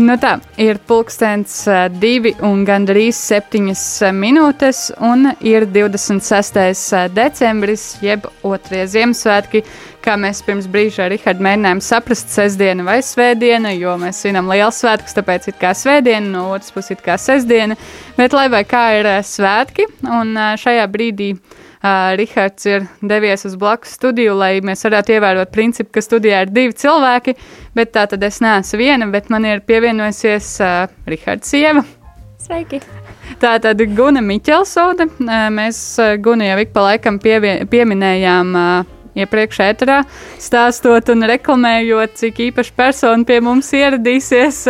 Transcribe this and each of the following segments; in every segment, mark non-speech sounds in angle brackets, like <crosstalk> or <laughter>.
Nu tā, ir pulkstenis uh, divi un gandrīz septiņas uh, minūtes, un ir 26. Uh, decembris, jeb otrie Ziemassvētki, kā mēs pirms brīža ar Rihardu mēģinājām saprast, sestdiena vai svētdiena, jo mēs svinam liels svētkus, tāpēc ir kā svētdiena, no otras puses ir kā sestdiena, bet lai vai kā ir svētki, un šajā brīdī Rihards ir devies uz blakus studiju, lai mēs varētu ievērot principu, ka studijā ir divi cilvēki, bet tā tad es neesmu viena, bet man ir pievienojusies Rihards sieva. Sveiki! Tā tad Guna Miķelsone. Mēs Gunu jau ik pa laikam pievien, pieminējām. Iepriekš ēterā, stāstot un reklamējot, cik īpaši persona pie mums ieradīsies,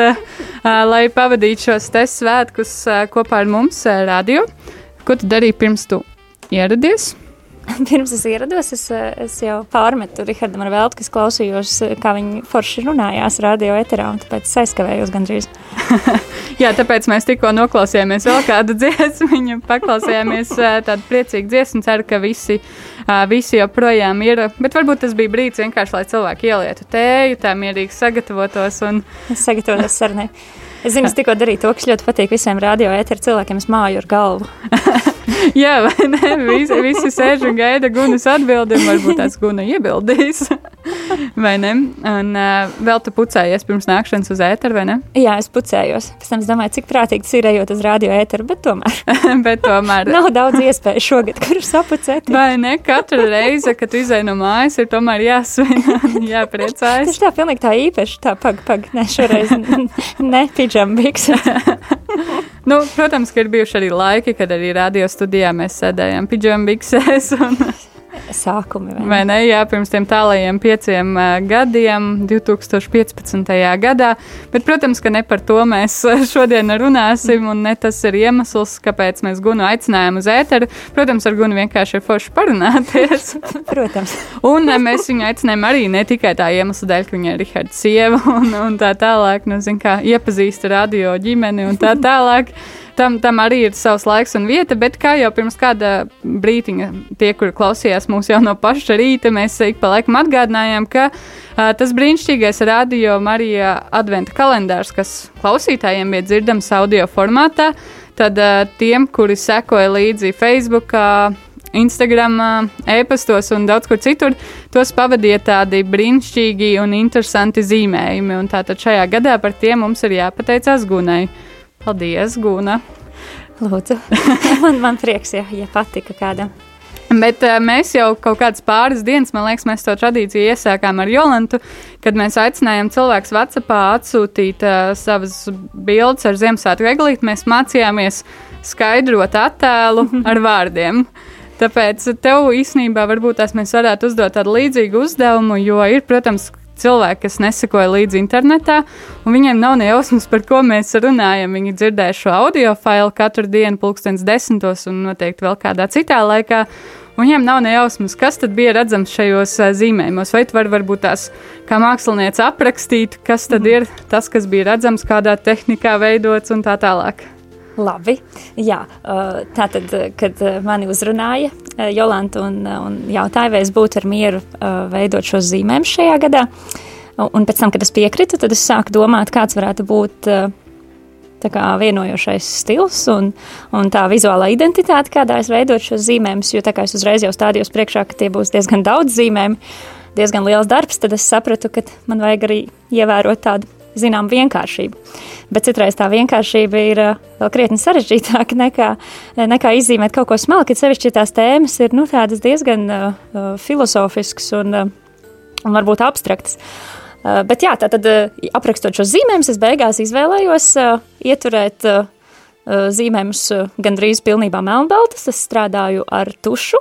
lai pavadītu šos te svētkus kopā ar mums, radio. Ko tu darīji pirms tu ieradies? <laughs> Pirms es ierados, es, es jau pārmetu Rihardam ar velti, kas klausījos, kā viņi forši runājās radio eterā, un tāpēc es aizkavējos gandrīz. <laughs> Jā, tāpēc mēs tikko noklausījāmies vēl kādu <laughs> dziesmu, paklausījāmies tādu priecīgu dziesmu, ceru, ka visi, visi joprojām ir, bet varbūt tas bija brīdis vienkārši, lai cilvēki ielietu tēju, tā mierīgi sagatavotos. Un... Es sagatavojos sarunai. Es zinu, es tikko darīju to, kas ļoti patīk visiem radio ēteru cilvēkiem. Es māju ar galvu. <laughs> Jā, vai ne? Visi, visi sēž un gaida gunas atbildi, un varbūt tās guna iebildīs. <laughs> vai ne? Un uh, vēl tu pucējies pirms nākšanas uz ēteru, vai ne? Jā, es pucējos. Pēc tam es domāju, cik prātīgi tas ir ejot uz radio ēteru, bet tomēr. <laughs> bet tomēr. Nav daudz iespēju šogad, kur sapucēt. vai ne? Katru reizi, kad tu izai no mājas, ir tomēr jāsvin, jāpriecājas. Tas tā pilnīgi tā īpaši, tā pag, pag, ne šoreiz, ne pidžambiks. <laughs> nu, protams, ka ir bijuši arī laiki, kad arī radio studijā mēs sēdējām pidžambiksēs <laughs> un sākumi. Vai, vai ne? Jā, pirms tiem tālajiem pieciem gadiem, 2015. gadā. Bet, protams, ka ne par to mēs šodien runāsim, un ne tas ir iemesls, kāpēc mēs Gunu aicinājām uz ēteru. Protams, ar Gunu vienkārši ir forši parunāties. <laughs> protams. un mēs viņu aicinājām arī ne tikai tā iemesla dēļ, ka viņa ir Rihards sieva un, un tā tālāk, nu, zin, kā iepazīst radio ģimeni un tā tālāk tam, tam arī ir savs laiks un vieta, bet kā jau pirms kāda brīdiņa, tie, kuri klausījās mūs jau no paša rīta, mēs ik pa laikam atgādinājām, ka uh, tas brīnišķīgais radio Marija adventa kalendārs, kas klausītājiem bija dzirdams audio formātā, tad uh, tiem, kuri sekoja līdzi Facebook, Instagram, e-pastos un daudz kur citur, tos pavadīja tādi brīnišķīgi un interesanti zīmējumi. Un tātad šajā gadā par tiem mums ir jāpateicās Gunai. Paldies, Guna! Lūdzu, <laughs> man, man prieks, ja, ja patika kādam. Bet uh, mēs jau kaut kādas pāris dienas, man liekas, mēs to tradīciju iesākām ar Jolantu, kad mēs aicinājām cilvēkus Vācijā atsūtīt uh, savas bildes ar Ziemassvētku eglīti. Mēs mācījāmies skaidrot attēlu <laughs> ar vārdiem. Tāpēc tev īstenībā varbūt tās mēs varētu uzdot tādu līdzīgu uzdevumu, jo ir, protams, cilvēki, kas nesakoja līdzi internetā, un viņiem nav ne jausmas, par ko mēs runājam. Viņi dzirdēja šo audio failu katru dienu, pulkstenis desmitos, un noteikti vēl kādā citā laikā. Un viņiem nav ne jausmas, kas tad bija redzams šajos zīmējumos. Vai tu vari varbūt tās kā mākslinieks aprakstīt, kas tad ir tas, kas bija redzams, kādā tehnikā veidots un tā tālāk. Labi, jā, tā tad, kad mani uzrunāja Jolanta un, un jautāja, vai es būtu ar mieru veidot šos zīmējumus šajā gadā, un pēc tam, kad es piekritu, tad es sāku domāt, kāds varētu būt kā vienojošais stils un, un tā vizuālā identitāte, kādā es veidotu šos zīmējumus, jo tā kā es uzreiz jau stādījos priekšā, ka tie būs diezgan daudz zīmējumu, diezgan liels darbs, tad es sapratu, ka man vajag arī ievērot tādu zinām vienkāršību. Bet citreiz tā vienkāršība ir uh, vēl krietni sarežģītāka nekā, eh, nekā izzīmēt kaut ko smalku, sevišķi tās tēmas ir nu, diezgan uh, filozofiskas un, uh, un varbūt abstraktas. Uh, bet jā, tā tad uh, aprakstot šos zīmējumus, es beigās izvēlējos uh, ieturēt uh, zīmējumus uh, gandrīz pilnībā melnbaltus. Es strādāju ar tušu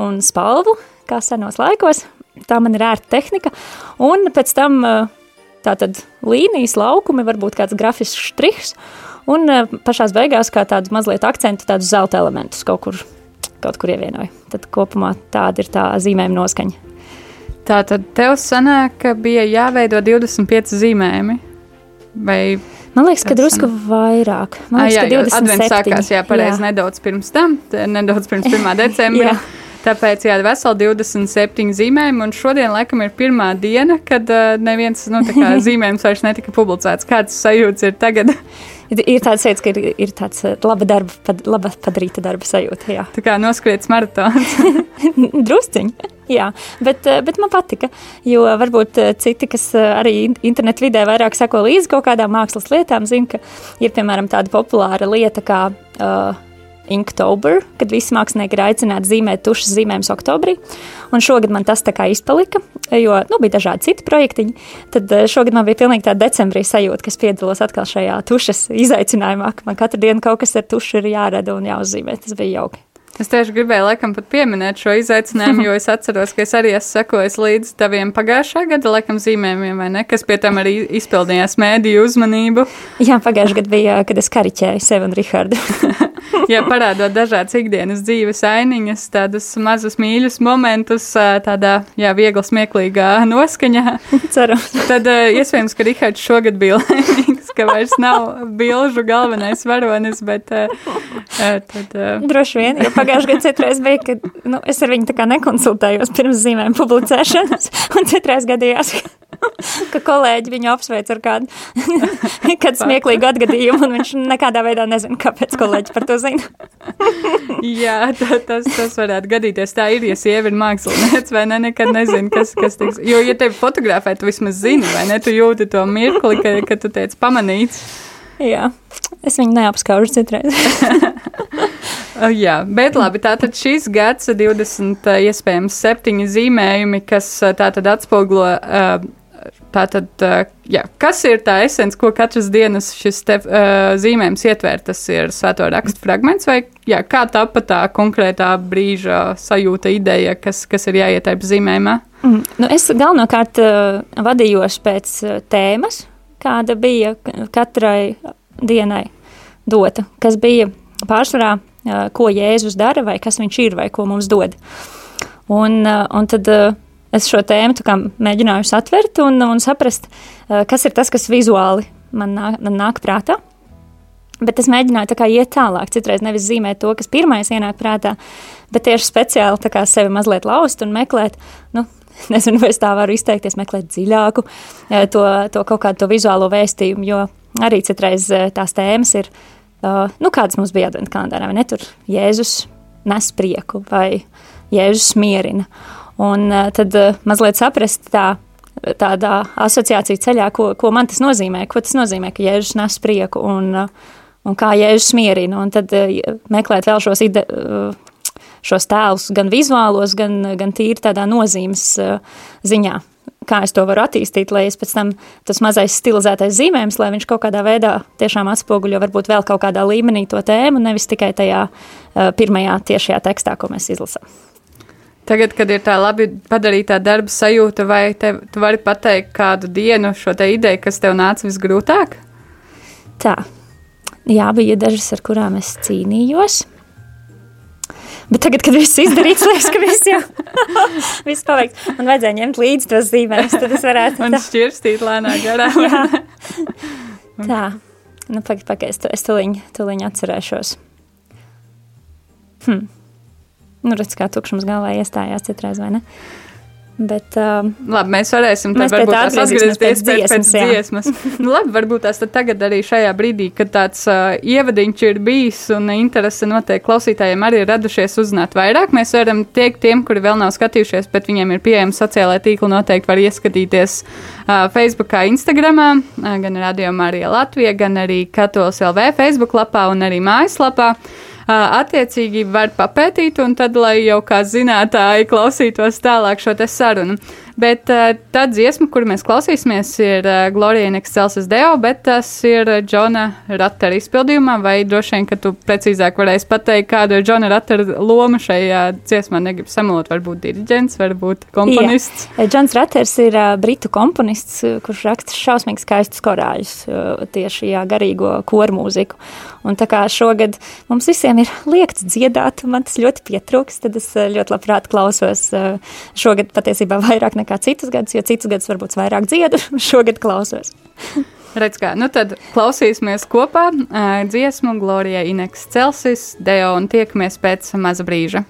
un spalvu, kā senos laikos. Tā man ir ērta tehnika. Un pēc tam uh, Tātad līnijas, laukumi, varbūt kāds grafisks štrihs, un eh, pašās beigās kā tādus mazliet akcentu, tādus zelta elementus kaut kur, kaut kur ievienoju. Tad kopumā tāda ir tā zīmējuma noskaņa. Tā tad tev sanāk, ka bija jāveido 25 zīmējumi. Vai Man liekas, ka drusku vairāk. Man liekas, A, jā, ka 27. Advents sākās, jā, pareizi, nedaudz pirms tam, nedaudz pirms 1. <laughs> decembra. Tāpēc, jā, veseli 27 zīmējumi, un šodien, laikam, ir pirmā diena, kad uh, neviens nu, <laughs> zīmējums vairs netika publicēts. Kāds sajūts ir tagad? ir tāds sajūta, ka ir, ir tāds laba darba, pad, laba padarīta darba sajūta. Jā. Tā kā noskriets maratons. <laughs> Drusciņi. Jā, bet, bet man patika, jo varbūt citi, kas arī internetu vidē vairāk seko līdzi kaut kādām mākslas lietām, zina, ka ir piemēram tāda populāra lieta kā uh, Inktober, kad visi mākslinieki ir aicināti zīmēt tušas zīmējumus oktobrī. Un šogad man tas tā kā izpalika, jo nu, bija dažādi citi projektiņi. Tad eh, šogad man bija pilnīgi tāda decembrī sajūta, kas piedalos atkal šajā tušas izaicinājumā, ka man katru dienu kaut kas ar tušu ir jārada un jāuzzīmē. Tas bija jauki. Es tieši gribēju, laikam, pat pieminēt šo izaicinājumu, <laughs> jo es atceros, ka es arī esmu sekojis līdz taviem pagājušā gada, laikam, zīmējumiem, vai ne, kas pie tam arī izpildījās mēdīju uzmanību. Jā, pagājušā gada bija, kad es kariķēju sevi un Rihardu. <laughs> jā, parādot dažādas ikdienas dzīves ainiņas, tādus mazus mīļus momentus, tādā, jā, viegli smieklīgā noskaņā. <laughs> Ceru. Tad iespējams, ka Rihards šogad bija laimīgs, ka vairs nav bilžu galvenais varonis, bet tad. Droši vien, jo pagājušajā gadā citreiz bija, ka nu, es ar viņu nekonsultējos pirms zīmēm publicēšanas, <laughs> un citreiz gadījās, ka kolēģi viņu apsveic ar kādu, <laughs> kādu smieklīgu atgadījumu, un viņš nekādā veidā nezina, kāpēc kolēģi par to zina. <laughs> Jā, tā, tas, tas varētu gadīties. Tā ir, ja sieva ir mākslinieks, vai ne, nekad nezinu, kas, kas tiks. Jo, ja tevi fotografē, tu vismaz zini, vai ne, tu jūti to mirkli, ka, ka tu teici pamanīts. Jā, es viņu neapskaužu citreiz. Jā, bet labi, tātad šis gads 20, iespējams, septiņi zīmējumi, kas tātad atspoglo. Tātad, jā, kas ir tā esence, ko katras dienas šis te, uh, zīmējums ietver? Tas ir svēto rakstu fragments, vai jā, kā tapa tā konkrētā brīža sajūta, ideja, kas, kas ir jāietērp zīmējumā? Mm, nu es galvenokārt uh, vadījos pēc tēmas, kāda bija katrai dienai dota, kas bija pārsvarā ko Jēzus dara, vai kas viņš ir, vai ko mums dod. Un, un tad es šo tēmu mēģināju satvert un, un saprast, kas ir tas, kas vizuāli man nāk, man nāk prātā. Bet es mēģināju kā, iet tālāk, citreiz nevis zīmēt to, kas pirmais ienāk prātā, bet tieši speciāli sevi mazliet laust un meklēt, nu, <laughs> nezinu, vai es tā varu izteikties, meklēt dziļāku to, to kaut kādu to vizuālo vēstījumu, jo arī citreiz tās tēmas ir uh, nu, kādas mums bija adventa kalendārā, vai ne? Tur Jēzus nes prieku vai Jēzus mierina. Un uh, tad uh, mazliet saprast tā, tādā asociāciju ceļā, ko, ko man tas nozīmē, ko tas nozīmē, ka Jēzus nes prieku un, uh, un kā Jēzus mierina. Un tad uh, meklēt vēl šos ide, uh, šos tēlus gan vizuālos, gan, gan tīri tādā nozīmes uh, ziņā kā es to varu attīstīt, lai es pēc tam tas mazais stilizētais zīmējums, lai viņš kaut kādā veidā tiešām atspoguļo varbūt vēl kaut kādā līmenī to tēmu, nevis tikai tajā pirmajā tiešajā tekstā, ko mēs izlasām. Tagad, kad ir tā labi padarītā darba sajūta, vai te, tu vari pateikt kādu dienu šo te ideju, kas tev nāca visgrūtāk? Tā, jā, bija dažas, ar kurām es cīnījos. Bet tagad, kad viss izdarīts, <laughs> liekas, ka viss jau <laughs> viss paveikts. Man vajadzēja ņemt līdzi tos zīmējumus, tad es varētu. Un šķirstīt lēnā garā. <laughs> tā. Nu, pagaid, pagaid, es, es tuliņ, tuliņ atcerēšos. Hm. Nu, redz, kā tukšums galvā iestājās citreiz, vai ne? Bet, uh, labi, mēs varēsim mēs varbūt tās atgriezties pēc, pēc, pēc dziesmas. nu, labi, varbūt tās tagad arī šajā brīdī, kad tāds uh, ievadiņš ir bijis un interese noteikti klausītājiem arī ir radušies uzzināt vairāk. Mēs varam teikt tiem, kuri vēl nav skatījušies, bet viņiem ir pieejami sociālai tīkli, noteikti var ieskatīties uh, Facebookā, Instagramā, uh, gan Radio Marija Latvija, gan arī Katolis LV Facebook lapā un arī mājaslapā. Uh, attiecīgi var papētīt, un tad, lai jau kā zinātāji klausītos tālāk šo te sarunu. Bet uh, tā dziesma, kuru mēs klausīsimies, ir uh, Glorija in Excelsis Deo, bet tas ir Džona Rattera izpildījumā, vai droši vien, ka tu precīzāk varēsi pateikt, kāda ir Džona Rattera loma šajā dziesmā. Negribu samalot, varbūt diriģents, varbūt komponists. Jā. Džons Ratters ir uh, britu komponists, kurš raksta šausmīgi skaistus korāļus, uh, tieši jā, garīgo koru mūziku. Un tā kā šogad mums visiem ir liekts dziedāt, man tas ļoti pietrūks, tad es ļoti labprāt klausos uh, šogad patiesībā vairāk nekā citus gadus, jo citus gadus varbūt vairāk dziedu, <laughs> šogad klausos. Redz, kā, nu tad klausīsimies kopā dziesmu Glorijai Ineks Celsis, Deo un tiekamies pēc maza brīža.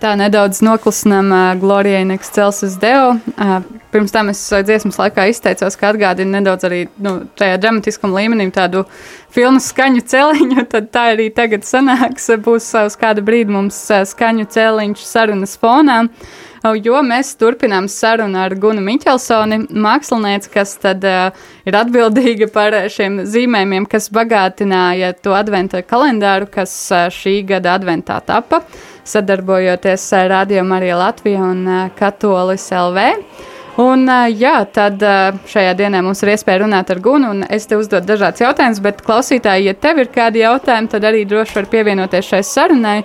Tā nedaudz noklusinām uh, Glorijai Nexcelsis Deo. Uh, pirms tam es dziesmas laikā izteicos, ka atgādina nedaudz arī nu, tajā dramatiskam līmenī tādu filmu skaņu celiņu, <laughs> tad tā arī tagad sanāks. Būs uz kādu brīdi mums skaņu celiņš sarunas fonā. Jo mēs turpinām sarunu ar Gunu Miķelsoni, mākslinieci, kas tad uh, ir atbildīga par šiem zīmējumiem, kas bagātināja to adventa kalendāru, kas uh, šī gada adventā tapa. Uh, sadarbojoties ar Radio Mariju Latviju un Katolis LV. Un, jā, tad šajā dienā mums ir iespēja runāt ar Gunu, un es te uzdodu dažādas jautājumas, bet klausītāji, ja tev ir kādi jautājumi, tad arī droši var pievienoties šai sarunai.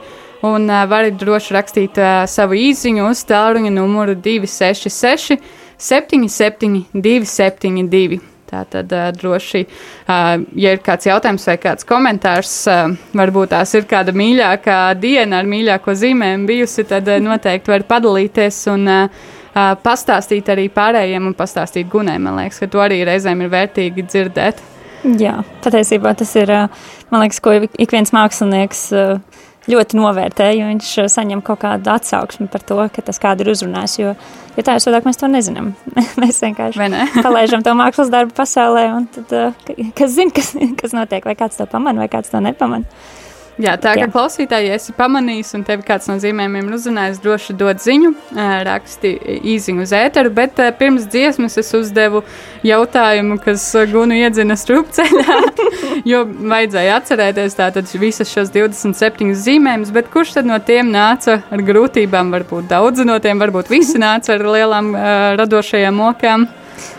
Un uh, varat droši rakstīt uh, savu īsiņu uz tālruņa numuru 266, 77, 272. Tātad droši, ja ir kāds jautājums vai kāds komentārs, varbūt tās ir kāda mīļākā diena ar mīļāko zīmēm bijusi, tad noteikti var padalīties un pastāstīt arī pārējiem un pastāstīt gunē. Man liekas, ka to arī reizēm ir vērtīgi dzirdēt. Jā, patiesībā tas ir, man liekas, ko ik viens mākslinieks ļoti novērtē, jo viņš saņem kaut kādu atsauksmi par to, ka tas kādu ir uzrunājis, jo Jo tā jau savādāk mēs to nezinām. <laughs> mēs vienkārši ne? <laughs> palaidām to mākslas darbu pasaulē, un tad, uh, kas zina, kas, kas notiek, vai kāds to pamana, vai kāds to nepamana. Jā, tā kā klausītāji, ja esi pamanījis, un tev kāds no zīmējumiem ir uzrunājis, droši dod ziņu, raksti īziņu uz ēteru, bet pirms dziesmas es uzdevu jautājumu, kas gunu iedzina strupceļā, <laughs> jo vajadzēja atcerēties tātad visas šos 27 zīmējumus, bet kurš tad no tiem nāca ar grūtībām? Varbūt daudzi no tiem, varbūt visi nāca ar lielām uh, radošajām mokām.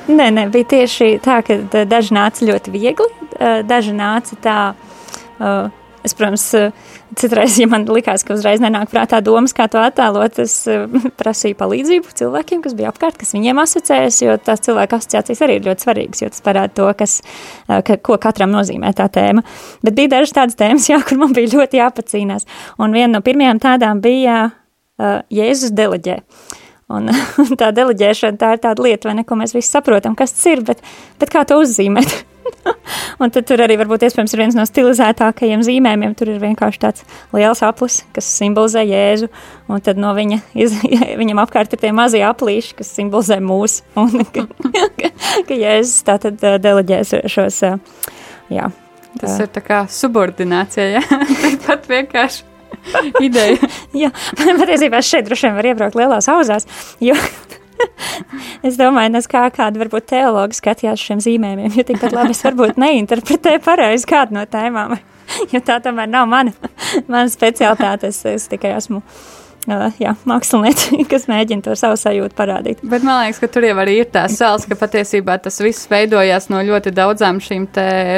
Nē, nē, bija tieši tā, ka daži nāca ļoti viegli, daži nāca tā. Uh, Es, protams, citreiz, ja man likās, ka uzreiz nenāk prātā domas, kā to attēlot, es eh, <laughs> prasīju palīdzību cilvēkiem, kas bija apkārt, kas viņiem asociējas, jo tās cilvēku asociācijas arī ir ļoti svarīgas, jo tas parāda to, kas, eh, ka, ko katram nozīmē tā tēma. Bet bija dažas tādas tēmas, <laughs> jā, kur man bija ļoti jāpacīnās. Un viena no pirmajām tādām bija uh, Jēzus deleģē. Un, <laughs> tā deleģēšana tā ir tāda lieta, ne, ko mēs visi saprotam, kas tas ir, bet, bet kā to uzzīmēt? <laughs> un tad tur arī varbūt iespējams ir viens no stilizētākajiem zīmējumiem. Tur ir vienkārši tāds liels aplis, kas simbolizē Jēzu, un tad no viņa, iz, <laughs> viņam apkārt ir tie mazie aplīši, kas simbolizē mūsu, <laughs> un ka, ka, ka Jēzus tā tad deleģēs šos, jā. Tas ir tā kā subordinācija, ja? Pat vienkārši. Ideja. Jā, patiesībā šeit droši vien var iebraukt lielās auzās, jo <laughs> es domāju, nes kā kāda varbūt teologa skatījās šiem zīmējumiem, jo tikpat labi es varbūt neinterpretēju pareizi kādu no tēmām, <laughs> jo tā tomēr nav mana, <laughs> mana specialitāte, es, es tikai esmu uh, jā, mākslinieci, kas mēģina to savu sajūtu parādīt. Bet man liekas, ka tur jau arī ir tā sāls, ka patiesībā tas viss veidojās no ļoti daudzām šīm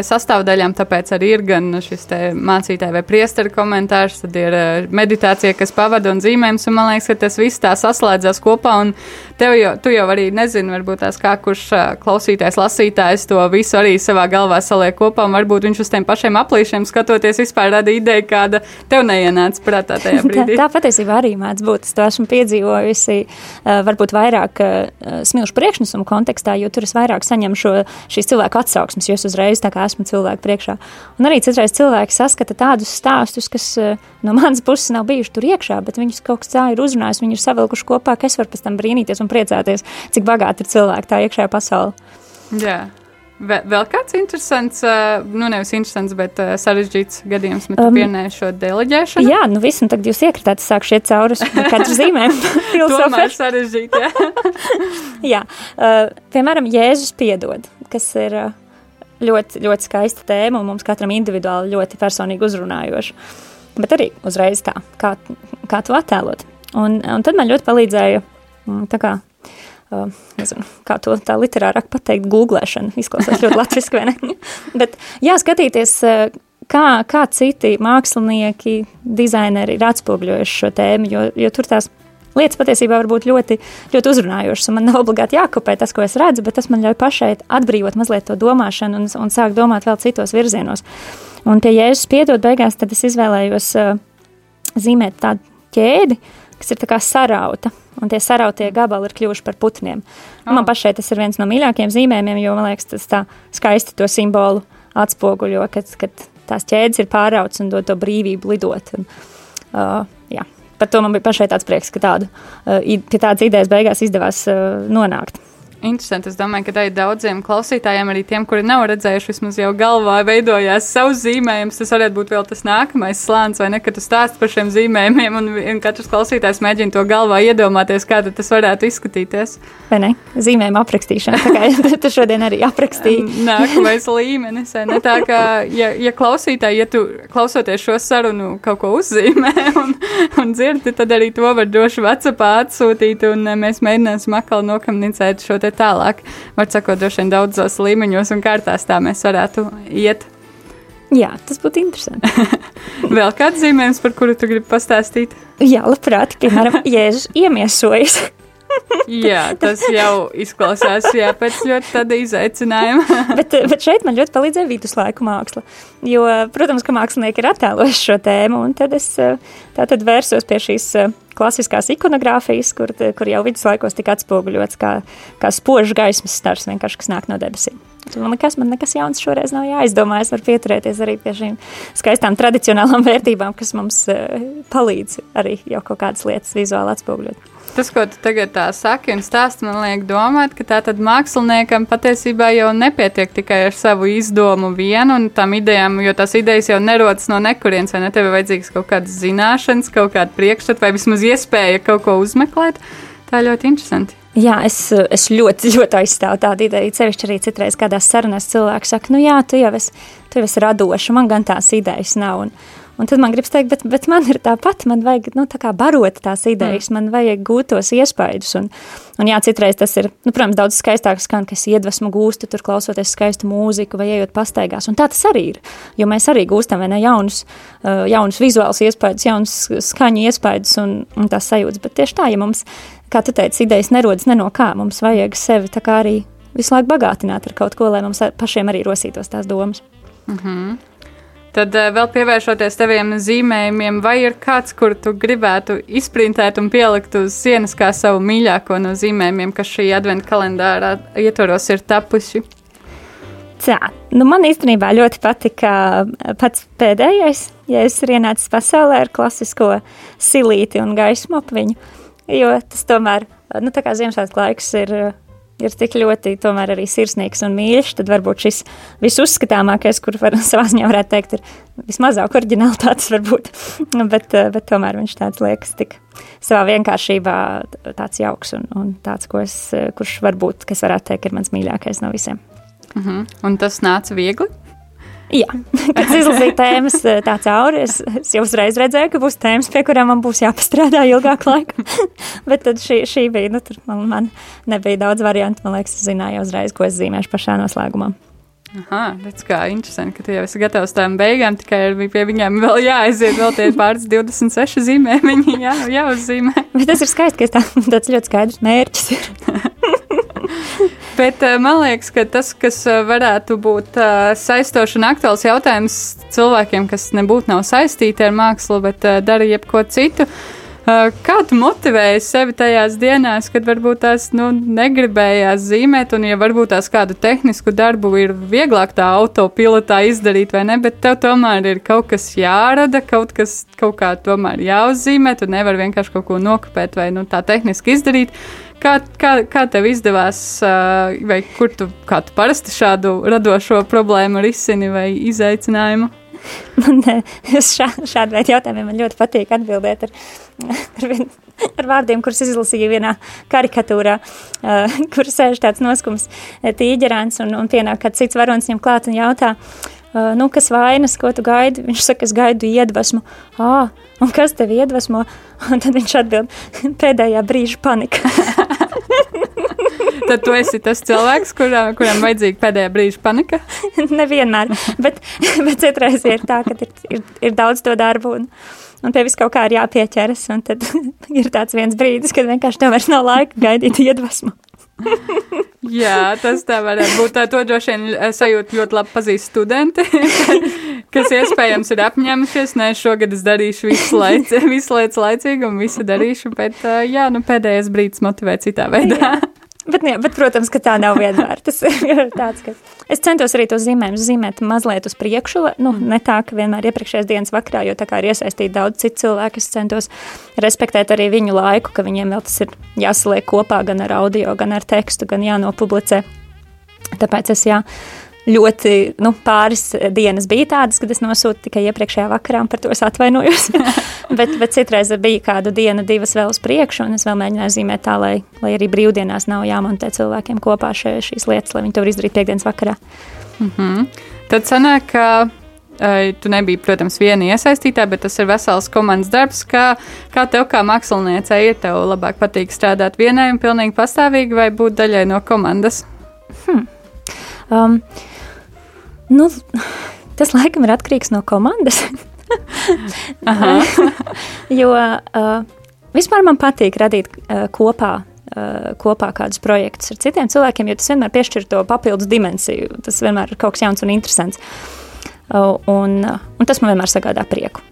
sastāvdaļām. Tāpēc arī ir gan šis mācītāja vai priestera komentārs, tad ir meditācija, kas pavada un zīmējums. Un man liekas, ka tas viss tā saslēdzās kopā. Un tev jau, tu jau arī nezini, varbūt tās kā kurš klausītājs, lasītājs to visu arī savā galvā saliek kopā, varbūt viņš uz tiem pašiem aplīšiem skatoties vispār rada ideju, kāda tev neienāca prātā <laughs> tajā brīdī. tā, tā patiesībā arī mēdz būt. Es to esmu piedzīvojusi varbūt vairāk smilšu priekšnesumu kontekstā, jo tur es vairāk saņemu šo, šīs cilvēku atsauksmes, jo es uzreiz tā kā esmu cilvēku priekšā. Un arī citreiz cilvēki saskata tādus stāstus, kas no manas puses nav bijuši tur iekšā, bet viņus kaut kas tā ir uzrunājis, viņi ir savilkuši kopā, ka es varu pēc tam brīnīties un priecāties, cik bagāti ir cilvēki tā iekšējā pasaulē. Jā. Vēl, kāds interesants, nu nevis interesants, bet sarežģīts gadījums, bet um, pieminēja šo deleģēšanu. Jā, nu viss, un tagad jūs iekritāt, sākšu iet cauri <laughs> katru zīmēm. <laughs> Tomēr sarežģīt, jā. <laughs> jā, piemēram, Jēzus piedod, kas ir ļoti, ļoti skaista tēma un mums katram individuāli ļoti personīgi uzrunājoša. Bet arī uzreiz tā, kā, kā to attēlot. Un, un tad man ļoti palīdzēja tā kā, nezinu, kā to tā literārāk pateikt, googlēšana, izklausās ļoti latviski, vai ne? <laughs> Bet jā, skatīties, kā, kā citi mākslinieki, dizaineri ir atspogļojuši šo tēmu, jo, jo tur tās lietas patiesībā var būt ļoti, ļoti uzrunājošas. Man nav obligāti jākopē tas, ko es redzu, bet tas man ļauj pašai atbrīvot mazliet to domāšanu un, un sākt domāt vēl citos virzienos. Un pie Jēzus piedod beigās, tad es izvēlējos uh, zīmēt tādu ķēdi, uh, kas ir sarauta. Un tie sarautie gabali ir kļuvuši par putniem. Oh. Man pašai tas ir viens no mīļākajiem zīmējumiem, jo man liekas, tas tā skaisti to simbolu atspoguļo, kad, kad tās ķēdes ir pārauts un dod to brīvību lidot. Un, uh, jā. Par to man bija pašai tāds prieks, ka tādu, uh, pie tādas idejas beigās izdevās uh, nonākt. Interesanti. Es domāju, ka tā ir daudziem klausītājiem, arī tiem, kuri nav redzējuši, vismaz jau galvā veidojās savs zīmējums. Tas varētu būt vēl tas nākamais slānis, vai ne? Kad tu stāst par šiem zīmējumiem, un, un katrs klausītājs mēģina to galvā iedomāties, kā tas varētu izskatīties. Vai ne? Zīmējuma aprakstīšana, tā kā <laughs> šodien arī aprakstīji. <laughs> Nākamais līmenis, ne? Tā kā, ja, ja klausītāji, ja tu klausoties šo sarunu kaut ko uzzīmē <laughs> un, un dzirdi, tad arī to var droši Whatsappā atsūtīt, un mēs mēģināsim atkal nokomunicēt šo te tālāk. Var sakot, droši vien daudzos līmeņos un kārtās tā mēs varētu iet. Jā, tas būtu interesanti. <laughs> Vēl kāds zīmējums, par kuru tu gribi pastāstīt? Jā, labprāt, piemēram, <laughs> Jēzus iemiesojas. Jā, tas jau izklausās jā, pēc ļoti tāda izaicinājuma. bet, bet šeit man ļoti palīdzēja viduslaiku māksla. Jo, protams, ka mākslinieki ir attēlojuši šo tēmu, un tad es tā tad vērsos pie šīs klasiskās ikonogrāfijas, kur, kur jau viduslaikos tika atspoguļots kā, kā spožs gaismas stars, vienkārši kas nāk no debesīm. Man nekas, man nekas jauns šoreiz nav jāizdomā. Es varu pieturēties arī pie šīm skaistām tradicionālām <laughs> vērtībām, kas mums uh, palīdz arī jau kaut kādas lietas vizuāli atspoguļot. Tas, ko tu tagad saki un stāsti, man liek domāt, ka tā tad māksliniekam patiesībā jau nepietiek tikai ar savu izdomu vienu un tām idejām, jo tās idejas jau nerodas no nekurienes, vai ne? Tev ir vajadzīgs kaut kādas zināšanas, kaut kāda priekšstata vai vismaz iespēja kaut ko uzmeklēt. Tā ļoti interesanti. Jā, es, es ļoti, ļoti aizstāvu tādu ideju. Cevišķi arī citreiz kādās sarunās cilvēki saka, nu jā, tu jau esi, tu jau esi radoša, man gan tās idejas nav. Un, Un tad man gribas teikt, bet, bet man ir tāpat, man vajag nu, tā barot tās idejas, mm. man vajag gūt tos iespaidus. Un, un jā, citreiz tas ir, nu, protams, daudz skaistāk skan, kas iedvesmu gūstu, tur klausoties skaistu mūziku vai ejot pastaigās. Un tā tas arī ir, jo mēs arī gūstam ne jaunus, uh, jaunus vizuālus iespaidus, jaunus skaņu iespaidus un, un tās sajūtas. Bet tieši tā, ja mums, kā tu teici, idejas nerodas ne no kā, mums vajag sevi tā kā arī visu laiku bagātināt ar kaut ko, lai mums pašiem arī rosītos tās domas. Mm -hmm. Tad uh, vēl pievēršoties taviem zīmējumiem, vai ir kāds, kur tu gribētu izprintēt un pielikt uz sienas kā savu mīļāko no zīmējumiem, kas šī adventa kalendārā ietvaros ir tapuši? Tā, nu man īstenībā ļoti patika pats pēdējais, ja es ir ienācis pasaulē ar klasisko silīti un gaismu ap viņu, jo tas tomēr, nu tā kā Ziemassvētku laiks ir ir tik ļoti tomēr arī sirsnīgs un mīļš, tad varbūt šis visuzskatāmākais, kur var, <laughs> savā ziņā varētu teikt, ir vismazāk oriģinalitātes varbūt, <laughs> bet, bet tomēr viņš tāds liekas tik savā vienkāršībā tāds jauks un, un tāds, ko es, kurš varbūt, kas varētu teikt, ir mans mīļākais no visiem. Uh mhm. -huh. Un tas nāca viegli? Jā, <laughs> kad izlasīju tēmas eh, tā cauri, es, es jau uzreiz redzēju, ka būs tēmas, pie kurām man būs jāpastrādā ilgāk laika. <laughs> Bet tad šī, šī bija, nu, tur man, man nebija daudz variantu. Man liekas, es zināju uzreiz, ko es zīmēšu pašā noslēgumā. Aha, tas kā interesanti, ka tu jau esi gatavs tām beigām, tikai pie viņiem vēl jāaiziet, vēl tie pāris <laughs> 26 zīmēmiņi jā, jāuzzīmē. Bet tas ir skaisti, ka tā, tāds ļoti skaidrs mērķis ir. Bet eh, man liekas, ka tas, kas eh, varētu būt uh, saistošs un aktuāls jautājums cilvēkiem, kas nebūtu nav saistīti ar mākslu, bet dara jebko citu, Kā tu motivēji sevi tajās dienās, kad varbūt tās nu, negribējās zīmēt, un ja varbūt tās kādu tehnisku darbu ir vieglāk tā autopilotā izdarīt, vai ne? Bet tev tomēr ir kaut kas jārada, kaut kas kaut kā tomēr jāuzzīmē. Tu nevari vienkārši kaut ko nokopēt vai nu, tā tehniski izdarīt. Kā, kā, kā tev izdevās, vai kur tu, tu parasti šādu radošo problēmu risini vai izaicinājumu? Man, uz šā, šādu veidu jautājumiem man ļoti patīk atbildēt ar, ar, vien, ar vārdiem, kurus izlasīju vienā karikatūrā, kur sēž tāds noskums tīģerāns un, un pienāk kāds cits varonis viņam klāt un jautā, uh, nu, kas vainas, ko tu gaidi? Viņš saka, es gaidu iedvesmu. Ā, un kas tev iedvesmo? Un tad viņš atbild, <laughs> pēdējā brīža panika. Tad tu esi tas cilvēks, kurā, kuram vajadzīga pēdējā brīža panika? <laughs> Nevienmēr, bet, <laughs> bet citreiz ir tā, ka ir, ir, ir daudz to darbu un, un pie vis kaut kā ir jāpieķeras. Un tad ir tāds viens brīdis, kad vienkārši tev vairs nav laika gaidīt iedvesmu. Jā, tas tā varētu būt. To droši vien eh, sajūta ļoti labi pazīst studenti, <laughs> kas iespējams ir apņēmušies. Nē, šogad es darīšu visu, laic, <laughs> visu lietas laicīgi un visu darīšu, bet eh, jā, nu pēdējais brīdis motivē citā veidā. Jā. Bet, jā, bet, protams, ka tā nav vienmēr. Tas <laughs> ir tāds, ka es centos arī to zīmējumu zīmēt mazliet uz priekšu. Nu, ne tā, ka vienmēr iepriekšējās dienas vakarā, jo tā kā ir iesaistīti daudz citu cilvēku, es centos respektēt arī viņu laiku, ka viņiem vēl tas ir jāsaliek kopā gan ar audio, gan ar tekstu, gan jānopublicē. Tāpēc es jā, ļoti nu, pāris dienas bija tādas, kad es nosūtu tikai iepriekšējā vakarā, un par to es atvainojos. <laughs> bet, bet citreiz bija kāda diena, divas vēl uz priekšu, un es vēl mēģināju zīmēt tā, lai, lai arī brīvdienās nav jāmontē cilvēkiem kopā šie, šīs lietas, lai viņi to var izdarīt piekdienas vakarā. Mm -hmm. Tad sanāk, ka tu nebija, protams, viena iesaistītā, bet tas ir vesels komandas darbs. Kā, kā tev, kā māksliniecei, ir tev labāk patīk strādāt vienai un pilnīgi pastāvīgi, vai būt daļai no komandas? Hmm. Um, Nu, tas laikam ir atkarīgs no komandas. <laughs> <laughs> jo uh, vispār man patīk radīt uh, kopā. Uh, kopā kādus projektus ar citiem cilvēkiem, jo tas vienmēr piešķir to papildus dimensiju. Tas vienmēr ir kaut kas jauns un interesants. Uh, un, uh, un tas man vienmēr sagādā prieku.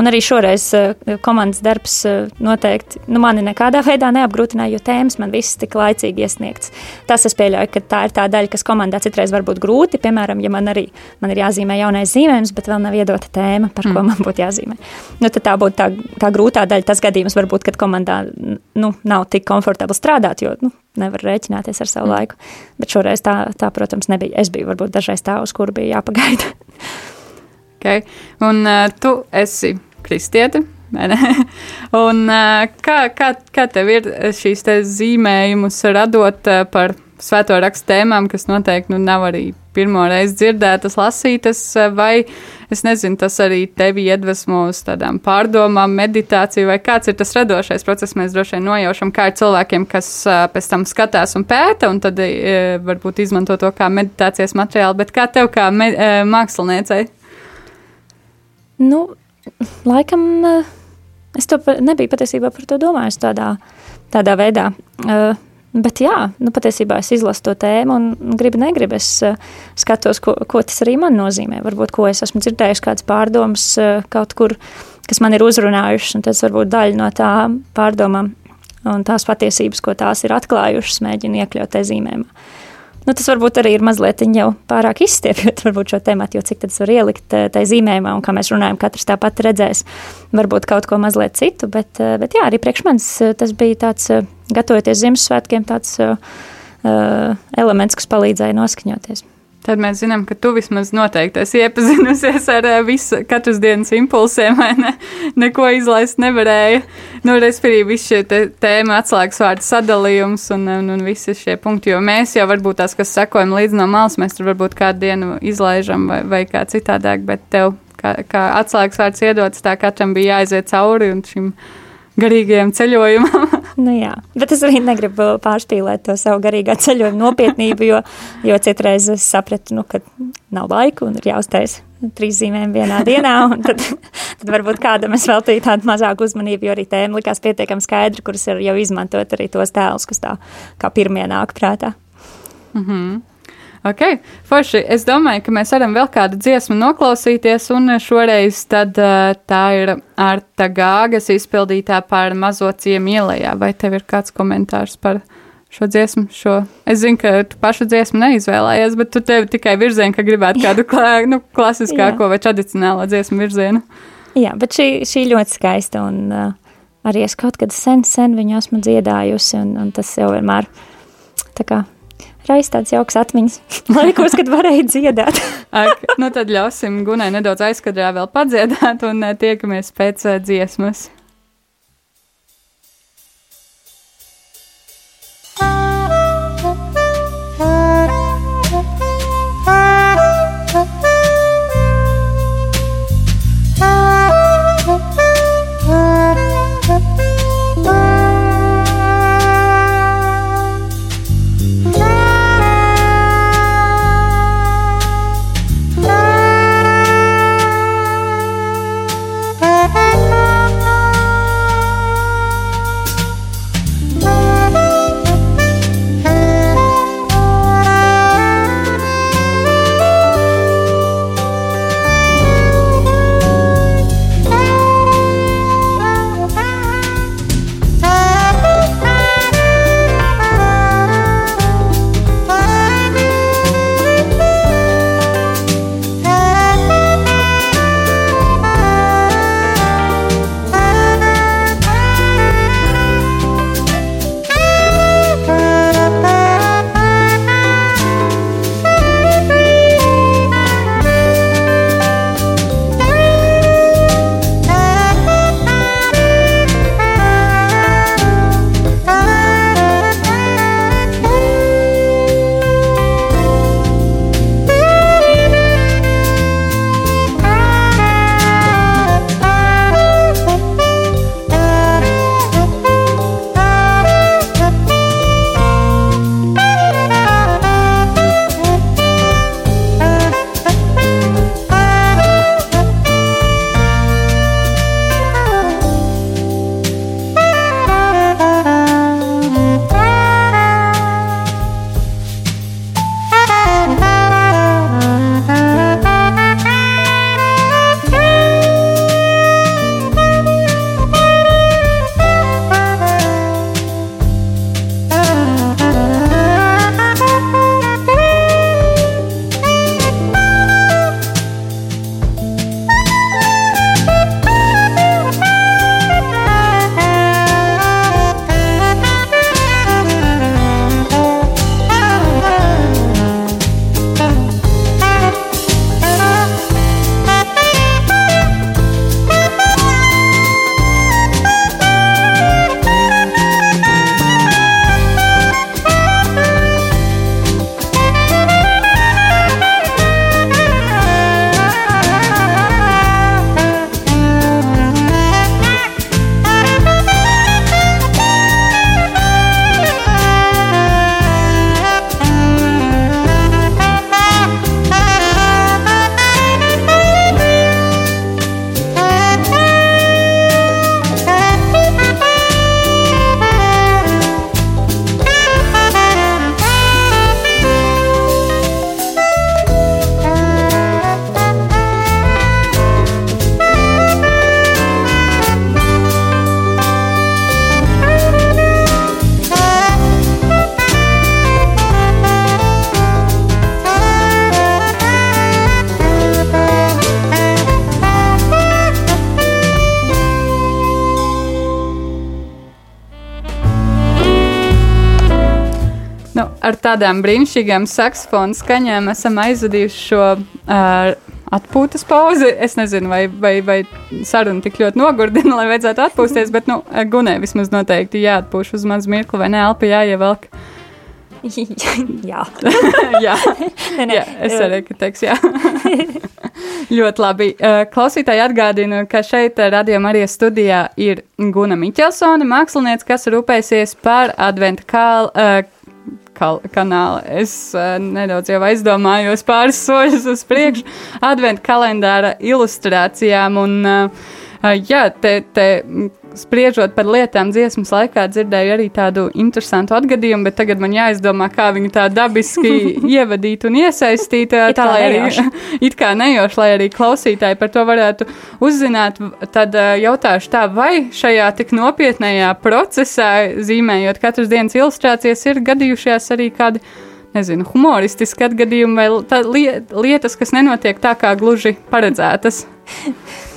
Un arī šoreiz eh, komandas darbs eh, noteikti nu, mani nekādā veidā neapgrūtināja, jo tēmas man visas tik laicīgi iesniegts. Tas es pieļauju, ka tā ir tā daļa, kas komandā citreiz var būt grūti. Piemēram, ja man arī man ir jāzīmē jaunais zīmējums, bet vēl nav iedota tēma, par mm. ko man būtu jāzīmē. Nu, tā būtu tā, tā grūtā daļa. Tas gadījums varbūt, kad komandā nu, nav tik komfortabli strādāt, jo nu, nevar rēķināties ar savu mm. laiku. Bet šoreiz tā, tā, protams, nebija. Es biju varbūt dažreiz tā, uz kuru bija jāpagaida. okay. Un uh, tu esi kristieti. Un, kā, kā, kā tev ir šīs zīmējumus radot par svēto rakstu tēmām, kas noteikti nu, nav arī pirmo reizi dzirdētas, lasītas, vai es nezinu, tas arī tevi iedvesmo uz tādām pārdomām, meditāciju, vai kāds ir tas radošais process. Mēs droši vien nojaušam, kā ir cilvēkiem, kas pēc tam skatās un pēta, un tad varbūt izmanto to kā meditācijas materiālu, bet kā tev kā māksliniecei? Nu, laikam eh, es to nebiju patiesībā par to domājis tādā, tādā veidā. Uh, Bet jā, nu, patiesībā es izlasu to tēmu un gribu, negribu. Es uh, skatos, ko, ko tas arī man nozīmē. Varbūt, ko es esmu dzirdējis, kādas pārdomas uh, kaut kur, kas man ir uzrunājušas, un tas varbūt daļa no tā pārdomām un tās patiesības, ko tās ir atklājušas, mēģinu iekļaut te zīmējumā. Nu, tas varbūt arī ir mazliet jau pārāk izstiepjot <laughs> šo tematu, jo cik tas var ielikt eh, tajā zīmējumā, un kā mēs runājam, katrs tāpat redzēs varbūt kaut ko mazliet citu, bet, eh, bet jā, arī priekš manis eh, tas bija tāds, gatavoties Ziemassvētkiem, tāds uh, elements, kas palīdzēja noskaņoties. Tad mēs zinām, ka tu vismaz noteikti esi iepazinusies ar eh, visu katras dienas impulsiem, vai ne? <laughs> Neko izlaist nevarēja. Nu, respektīvi, visi šie tēma atslēgas vārdu sadalījums un, un, un visi šie punkti, jo mēs jau varbūt tās, kas sekojam līdz no malas, mēs tur varbūt kādu dienu izlaižam vai, vai kā citādāk, bet tev kā, kā atslēgas vārds iedots, tā katram bija jāaiziet cauri un šim garīgajam ceļojumam. <laughs> nu, jā, bet es arī negribu pārspīlēt to savu garīgā ceļojuma nopietnību, jo, jo citreiz es sapratu, nu, ka nav laika un ir jāuztais trīs zīmēm vienā dienā, tad, tad varbūt kādam es veltīju tādu mazāku uzmanību, jo arī tēma likās pietiekami skaidra, kuras ir jau izmantot arī tos tēlus, kas tā kā pirmie nāk prātā. Mm -hmm. Ok, forši. Es domāju, ka mēs varam vēl kādu dziesmu noklausīties, un šoreiz tad, tā ir Arta Gāgas izpildītā par mazo ciemu ielējā. Vai tev ir kāds komentārs par šo dziesmu? Šo? Es zinu, ka tu pašu dziesmu neizvēlējies, bet tu tevi tikai virzienu, ka gribētu kādu klā, nu, klasiskāko vai tradicionālo dziesmu virzienu. Jā, bet šī, šī ļoti skaista, un uh, arī es kaut kad sen, sen viņu esmu dziedājusi, un, un tas jau vienmēr tā kā raisa tāds jauks atmiņas <laughs> laikos, kad varēja dziedāt. <laughs> Ak, nu tad ļausim Gunai nedaudz aizkadrā vēl padziedāt un eh, tiekamies pēc uh, dziesmas. Ar tādām brīnišķīgām saksofonu skaņām esam aizvadījuši šo uh, atpūtas pauzi. Es nezinu, vai, vai, vai saruna tik ļoti nogurdina, lai vajadzētu atpūsties, bet, nu, Gunē vismaz noteikti jāatpūš uz mazu mirkli, vai ne, elpa jāievelk. <laughs> jā. <laughs> jā. <laughs> nē, nē. jā, es arī teikšu, jā. Ļoti labi. Klausītāji atgādinu, ka šeit radījuma arī studijā ir Guna Miķelsone, mākslinieca, kas rūpēsies par adventa kālu. Kanāla. Es uh, nedaudz jau aizdomājos pāris <laughs> soļus uz priekšu, adventu kalendāra ilustrācijām. Un, uh, jā, te, te spriežot par lietām, dziesmas laikā dzirdēju arī tādu interesantu atgadījumu, bet tagad man jāizdomā, kā viņu tā dabiski <laughs> ievadīt un iesaistīt. tā lai arī <laughs> it kā nejoši, lai arī klausītāji par to varētu uzzināt, tad jautāšu tā, vai šajā tik nopietnējā procesā, zīmējot katras dienas ilustrācijas, ir gadījušies arī kādi. Nezinu, humoristiski atgadījumi vai lietas, kas nenotiek tā, kā gluži paredzētas. <laughs>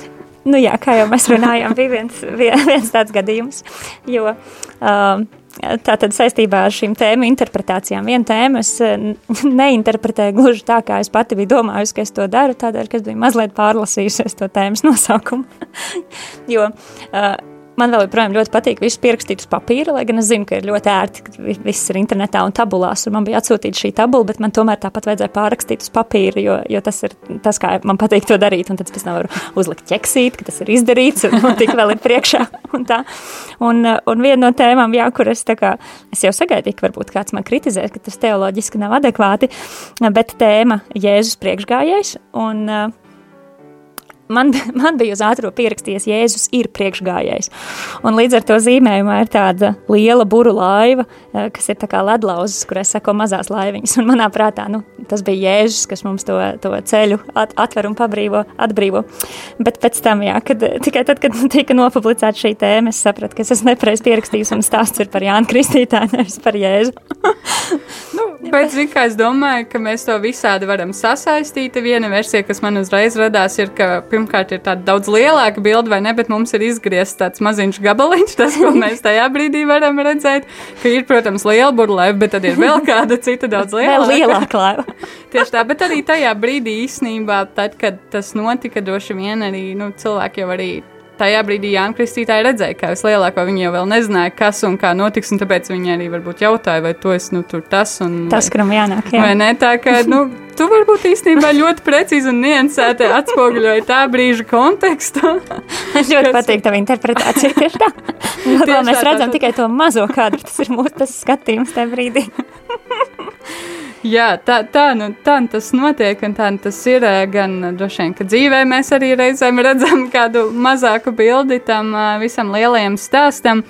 Nu, jā, kā jau mēs runājām, bija viens, viens tāds gadījums. Jo, um, Tātad saistībā ar šīm tēmu interpretācijām. Vienu tēmu es neinterpretēju gluži tā, kā es pati biju domājusi, ka es to daru, tādēļ, ka es biju mazliet pārlasījusies to tēmas nosaukumu. <laughs> jo uh, Man vēl joprojām ļoti patīk visu pierakstīt uz papīra, lai gan es zinu, ka ir ļoti ērti, ka viss ir internetā un tabulās. Un man bija atsūtīta šī tabula, bet man tomēr tāpat vajadzēja pārrakstīt uz papīra, jo, jo tas ir tas, kā man patīk to darīt. Un tad es pēc tam varu uzlikt ķeksīt, ka tas ir izdarīts un, un tik vēl ir priekšā. Un, tā. un, un viena no tēmām, jā, kur es, kā, es jau sagaidīju, ka varbūt kāds man kritizē, ka tas teoloģiski nav adekvāti, bet tēma Jēzus priekšgājējs. Un, uh, man, <laughs> man bija uz ātrā pierakstījies, Jēzus ir priekšgājējs. Un līdz ar to zīmējumā ir tāda liela buru laiva, eh, kas ir kā ledlauzes, kurai seko mazās laiviņas. <laughs> Un manā prātā nu, tas bija Jēzus, kas mums to, to ceļu at, atver un pabrīvo, atbrīvo. Bet pēc tam, jā, kad, <laughs> tikai tad, kad tika nopublicēta šī tēma, es sapratu, ka es esmu nepareizi pierakstījis un stāsts ir par Jānu Kristītāju, nevis par Jēzu. nu, bet, zin, kā es domāju, ka mēs to visādi varam sasaistīt. Viena versija, kas man uzreiz radās, ir, ka pirmkārt ir tāda daudz lielāka bilde, vai ne, bet mums ir izgriezts tāds maziņš gabaliņš, <laughs> tas, ko mēs tajā brīdī varam redzēt, ka ir, protams, liela burlaiva, bet tad ir vēl <laughs> kāda cita daudz lielāka. Lielāka laiva. <laughs> Tieši tā, bet arī tajā brīdī īsnībā, tad, kad tas notika, droši vien arī, nu, cilvēki jau arī tajā brīdī Jānis Kristītāji redzēja, ka vislielāko viņi jau vēl nezināja, kas un kā notiks, un tāpēc viņi arī varbūt jautāja, vai tu esi nu, tas un tas, kuram jānāk. Jā. Vai ne? Tā kā, nu, tu varbūt īstenībā ļoti precīzi un niansēti atspoguļoji tā brīža kontekstu. <laughs> Man ļoti kas... patīk tava interpretācija <laughs> tieši tā. Tieši mēs tā, redzam tā, tā. tikai to mazo kadru, tas ir mūsu skatījums tajā brīdī. <laughs> Jā, tā, tā, nu, tā nu tas notiek, un tā nu tas ir gan droši vien, ka dzīvē mēs arī reizēm redzam kādu mazāku bildi tam visam lielajam stāstam.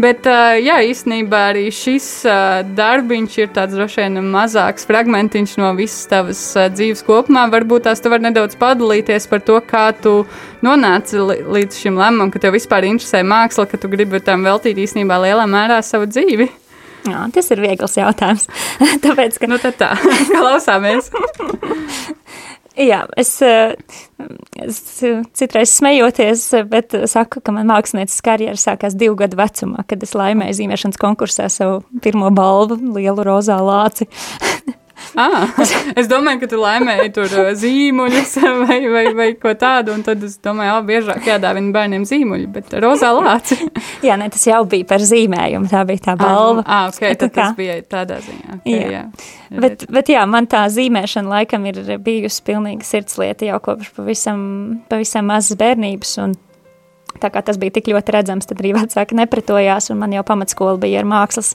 Bet, jā, īstenībā arī šis darbiņš ir tāds droši vien mazāks fragmentiņš no visas tavas dzīves kopumā. Varbūt tās tu vari nedaudz padalīties par to, kā tu nonāci līdz šim lēmumam, ka tev vispār interesē māksla, ka tu gribi tam veltīt īstenībā lielā mērā savu dzīvi. Jā, tas ir viegls jautājums. <laughs> Tāpēc, ka... Nu, tad tā, <laughs> klausāmies. <laughs> Jā, es, es citreiz smejoties, bet saku, ka man mākslinieces karjera sākās divu gadu vecumā, kad es laimēju zīmēšanas konkursā savu pirmo balvu, lielu rozā lāci. <laughs> <laughs> Ah, es domāju, ka tu laimēji tur uh, zīmuļus <laughs> vai, vai, vai ko tādu, un tad es domāju, ka biežāk jādāvina bērniem zīmuļi, bet rozā lāci. <laughs> jā, ne, tas jau bija par zīmējumu, tā bija tā ah, balva. Ah, ok, tad tas bija tādā ziņā. Okay, jā. jā. Bet, bet jā, man tā zīmēšana laikam ir bijusi pilnīga sirdslieta jau kopš pavisam, pavisam mazas bērnības, un Tā kā tas bija tik ļoti redzams, tad arī vecāki nepretojās, man jau pamatskola bija ar mākslas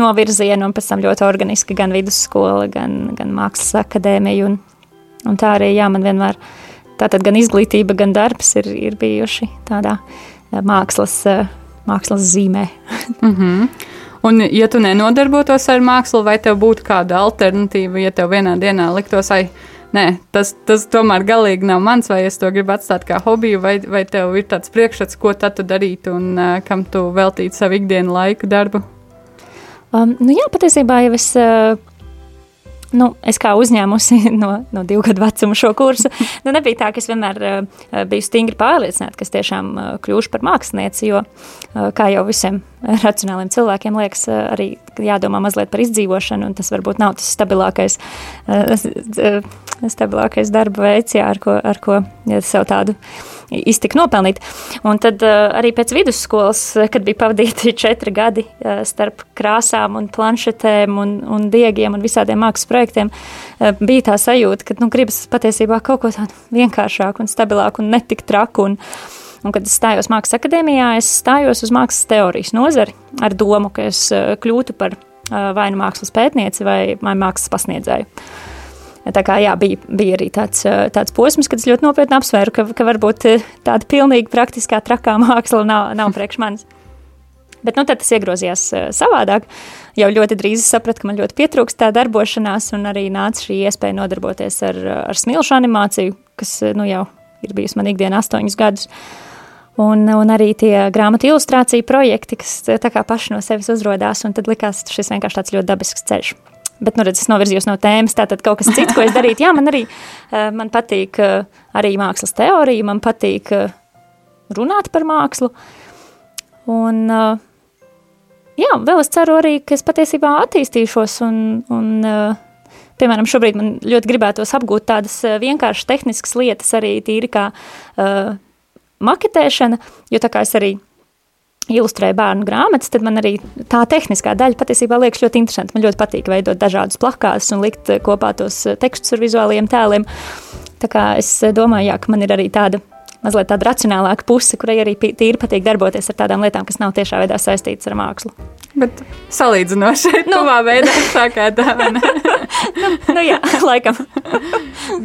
novirzienu, un pēc tam ļoti organiski gan vidusskola, gan, gan mākslas akadēmija, un, un tā arī, jā, man vienmēr, tātad gan izglītība, gan darbs ir, ir bijuši tādā eh, mākslas, eh, mākslas zīmē. <laughs> mm -hmm. Un, ja tu nenodarbotos ar mākslu, vai tev būtu kāda alternatīva, ja tev vienā dienā liktos, ai, nē, tas, tas tomēr galīgi nav mans, vai es to gribu atstāt kā hobiju, vai, vai tev ir tāds priekšstats, ko tad tu darītu un uh, kam tu veltītu savu ikdienu laiku darbu? Um, nu jā, patiesībā jau es. Uh nu, es kā uzņēmusi <laughs> no, no divu gadu vecuma šo kursu, nu, nebija tā, ka es vienmēr uh, biju stingri pārliecināta, ka es tiešām uh, kļūšu par mākslinieci, jo, uh, kā jau visiem racionāliem cilvēkiem liekas, uh, arī jādomā mazliet par izdzīvošanu, un tas varbūt nav tas stabilākais uh, stabilākais darba veids, jā, ar ko, ar ko ja, sev tādu iztika nopelnīt. Un tad uh, arī pēc vidusskolas, kad bija pavadīti <laughs> četri gadi uh, starp krāsām un planšetēm un, un diegiem un visādiem mākslas projektiem, bija tā sajūta, ka nu, gribas patiesībā kaut ko tādu vienkāršāku un stabilāku un netik traku. Un, Un, kad es stājos Mākslas akadēmijā, es stājos uz mākslas teorijas nozari ar domu, ka es kļūtu par vai nu mākslas pētnieci vai mākslas pasniedzēju. Tā kā jā, bija, bija arī tāds, tāds posms, kad es ļoti nopietni apsvēru, ka, ka varbūt tāda pilnīgi praktiskā trakā <laughs> māksla nav, nav priekš manis. Bet nu, tas iegrozījās savādāk. Jau ļoti drīz sapratu, ka man ļoti pietrūkst tā darbošanās, un arī nāca šī iespēja nodarboties ar, ar smilšu animāciju, kas nu, jau ir bijusi man ikdiena astoņus gadus. Un, un arī tie grāmatu ilustrāciju projekti, kas tā kā paši no sevis uzrādās, un tad likās šis vienkārši tāds ļoti dabisks ceļš. Bet, nu, redz, es novirzījos no tēmas, tātad kaut kas cits, ko es darītu. Jā, man arī eh, man patīk eh, arī mākslas teorija, man patīk eh, runāt par mākslu. Un, jā, vēl es ceru arī, ka es patiesībā attīstīšos un, un piemēram, šobrīd man ļoti gribētos apgūt tādas vienkāršas tehniskas lietas arī tīri kā uh, maketēšana, jo tā kā es arī ilustrēju bērnu grāmatas, tad man arī tā tehniskā daļa patiesībā liekas ļoti interesanti. Man ļoti patīk veidot dažādus plakātus un likt kopā tos tekstus ar vizuāliem tēliem. Tā kā es domāju, jā, ka man ir arī tāda mazliet tāda racionālāka puse, kurai arī tīri patīk darboties ar tādām lietām, kas nav tiešā veidā saistītas ar mākslu. Bet salīdzinoši <laughs> nu, tuvā veidā tā kā tā, <laughs> nu, nu jā, <laughs> laikam.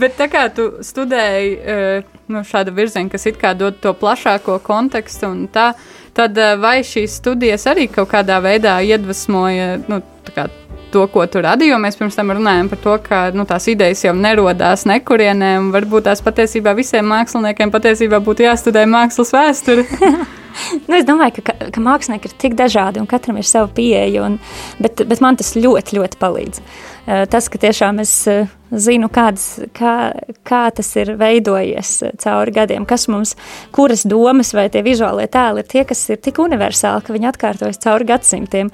Bet tā kā tu studēji uh, nu, šādu virzienu, kas it kā dod to plašāko kontekstu un tā, tad uh, vai šīs studijas arī kaut kādā veidā iedvesmoja, nu, kā to, ko tu radīji. Mēs pirms tam runājām par to, ka nu, tās idejas jau nerodās nekurienē, un varbūt tās patiesībā visiem māksliniekiem patiesībā būtu jāstudē mākslas vēsture. <laughs> nu, es domāju, ka, ka, mākslinieki ir tik dažādi un katram ir sava pieeja, un, bet, bet man tas ļoti, ļoti palīdz. Eh, tas, ka tiešām es eh, zinu, kādas, kā, kā tas ir veidojies eh, cauri gadiem, kas mums, kuras domas vai tie vizuālie tēli ir tie, kas ir tik universāli, ka viņi atkārtojas cauri gadsimtiem.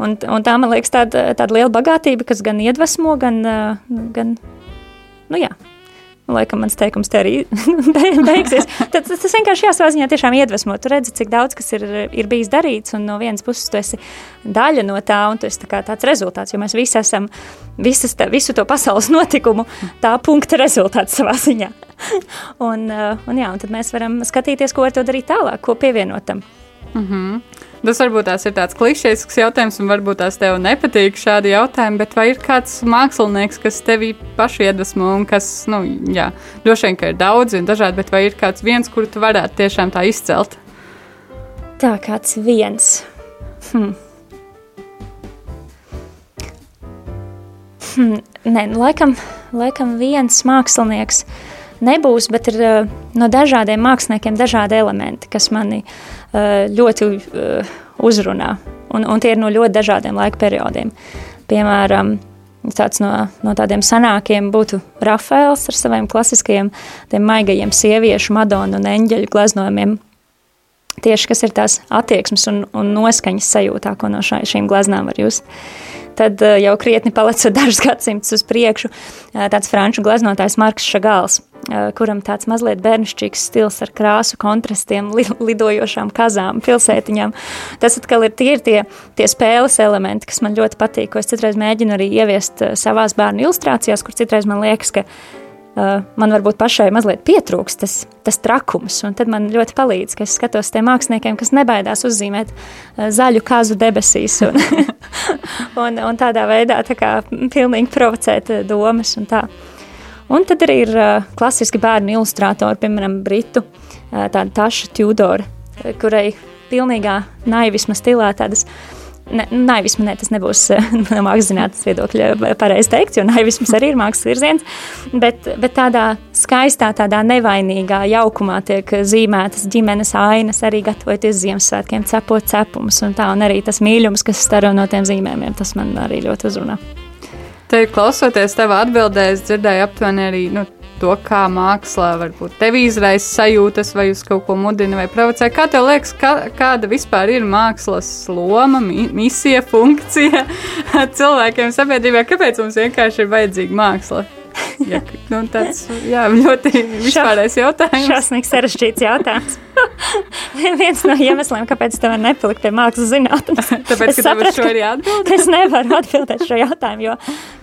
Un, un tā, man liekas, tāda, tāda liela bagātība, kas gan iedvesmo, gan, gan nu jā, Laikam mans teikums te arī <laughs> beigsies. Tad tas, tas vienkārši jāsavā ziņā tiešām iedvesmo. Tu redzi, cik daudz kas ir, ir bijis darīts, un no vienas puses tu esi daļa no tā, un tu esi tā tāds rezultāts, jo mēs visi esam visas tā, visu to pasaules notikumu tā punkta rezultāts savā ziņā. <laughs> un, uh, un jā, un tad mēs varam skatīties, ko ar to darīt tālāk, ko pievienot tam. Mm -hmm. Tas varbūt tās ir tāds klišejisks jautājums, un varbūt tās tev nepatīk šādi jautājumi, bet vai ir kāds mākslinieks, kas tevi pašu iedvesmo, un kas, nu, jā, droši vien, ka ir daudzi un dažādi, bet vai ir kāds viens, kuru tu varētu tiešām tā izcelt? Tā kāds viens. Hmm. Hmm, nē, laikam, laikam viens mākslinieks nebūs, bet ir uh, no dažādiem māksliniekiem dažādi elementi, kas mani ļoti uh, uzrunā. Un, un tie ir no ļoti dažādiem laika periodiem. Piemēram, tāds no, no tādiem senākiem būtu Rafaels ar saviem klasiskajiem, maigajiem sieviešu, madonu un eņģeļu gleznojumiem. Tieši kas ir tās attieksmes un, un noskaņas sajūtā, ko no šā, šīm gleznām var just. Tad jau krietni palicis <laughs> dažus gadsimtus uz priekšu tāds franču gleznotājs Marks Šagāls kuram tāds mazliet bērnišķīgs stils ar krāsu kontrastiem, li, lidojošām kazām, pilsētiņām. Tas atkal ir tie, ir tie, tie spēles elementi, kas man ļoti patīk, ko es citreiz mēģinu arī ieviest savās bērnu ilustrācijās, kur citreiz man liekas, ka man varbūt pašai mazliet pietrūks tas, tas trakums, tad man ļoti palīdz, ka es skatos tiem māksliniekiem, kas nebaidās uzzīmēt uh, zaļu kazu debesīs, un, <laughs> un, un tādā veidā tā kā pilnīgi provocēt domas un tā. Un tad arī ir klasiski bērnu ilustrātori, piemēram, Britu tāda Taša Tudora, kurai pilnīgā naivisma stilā tādas Ne, naivisma, ne, tas nebūs <laughs> no mākslas zinātnes viedokļa pareizi teikt, jo naivisms arī ir mākslas virziens, bet, bet tādā skaistā, tādā nevainīgā jaukumā tiek zīmētas ģimenes ainas, arī gatavoties Ziemassvētkiem, cepot cepumus un tā, un arī tas mīļums, kas staro no tiem zīmējumiem, tas man arī ļoti uzrunā. Te klausoties tavā atbildē, es dzirdēju aptuveni arī nu, to, kā mākslā varbūt tevi izraisa sajūtas, vai uz kaut ko mudina vai provocē. Kā tev liekas, kā, kāda vispār ir mākslas loma, mi misija, funkcija <laughs> cilvēkiem sabiedrībā? Kāpēc mums vienkārši ir vajadzīga māksla? <laughs> ja, nu, tāds jā, ļoti vispārējais jautājums. Šausmīgs sarežģīts jautājums. <laughs> Viens no iemesliem, kāpēc tev nepalikt pie mākslas zinātnes. <laughs> Tāpēc, es ka sapratu, šo ir jāatbild. Es nevaru atbildēt šo jautājumu, jo,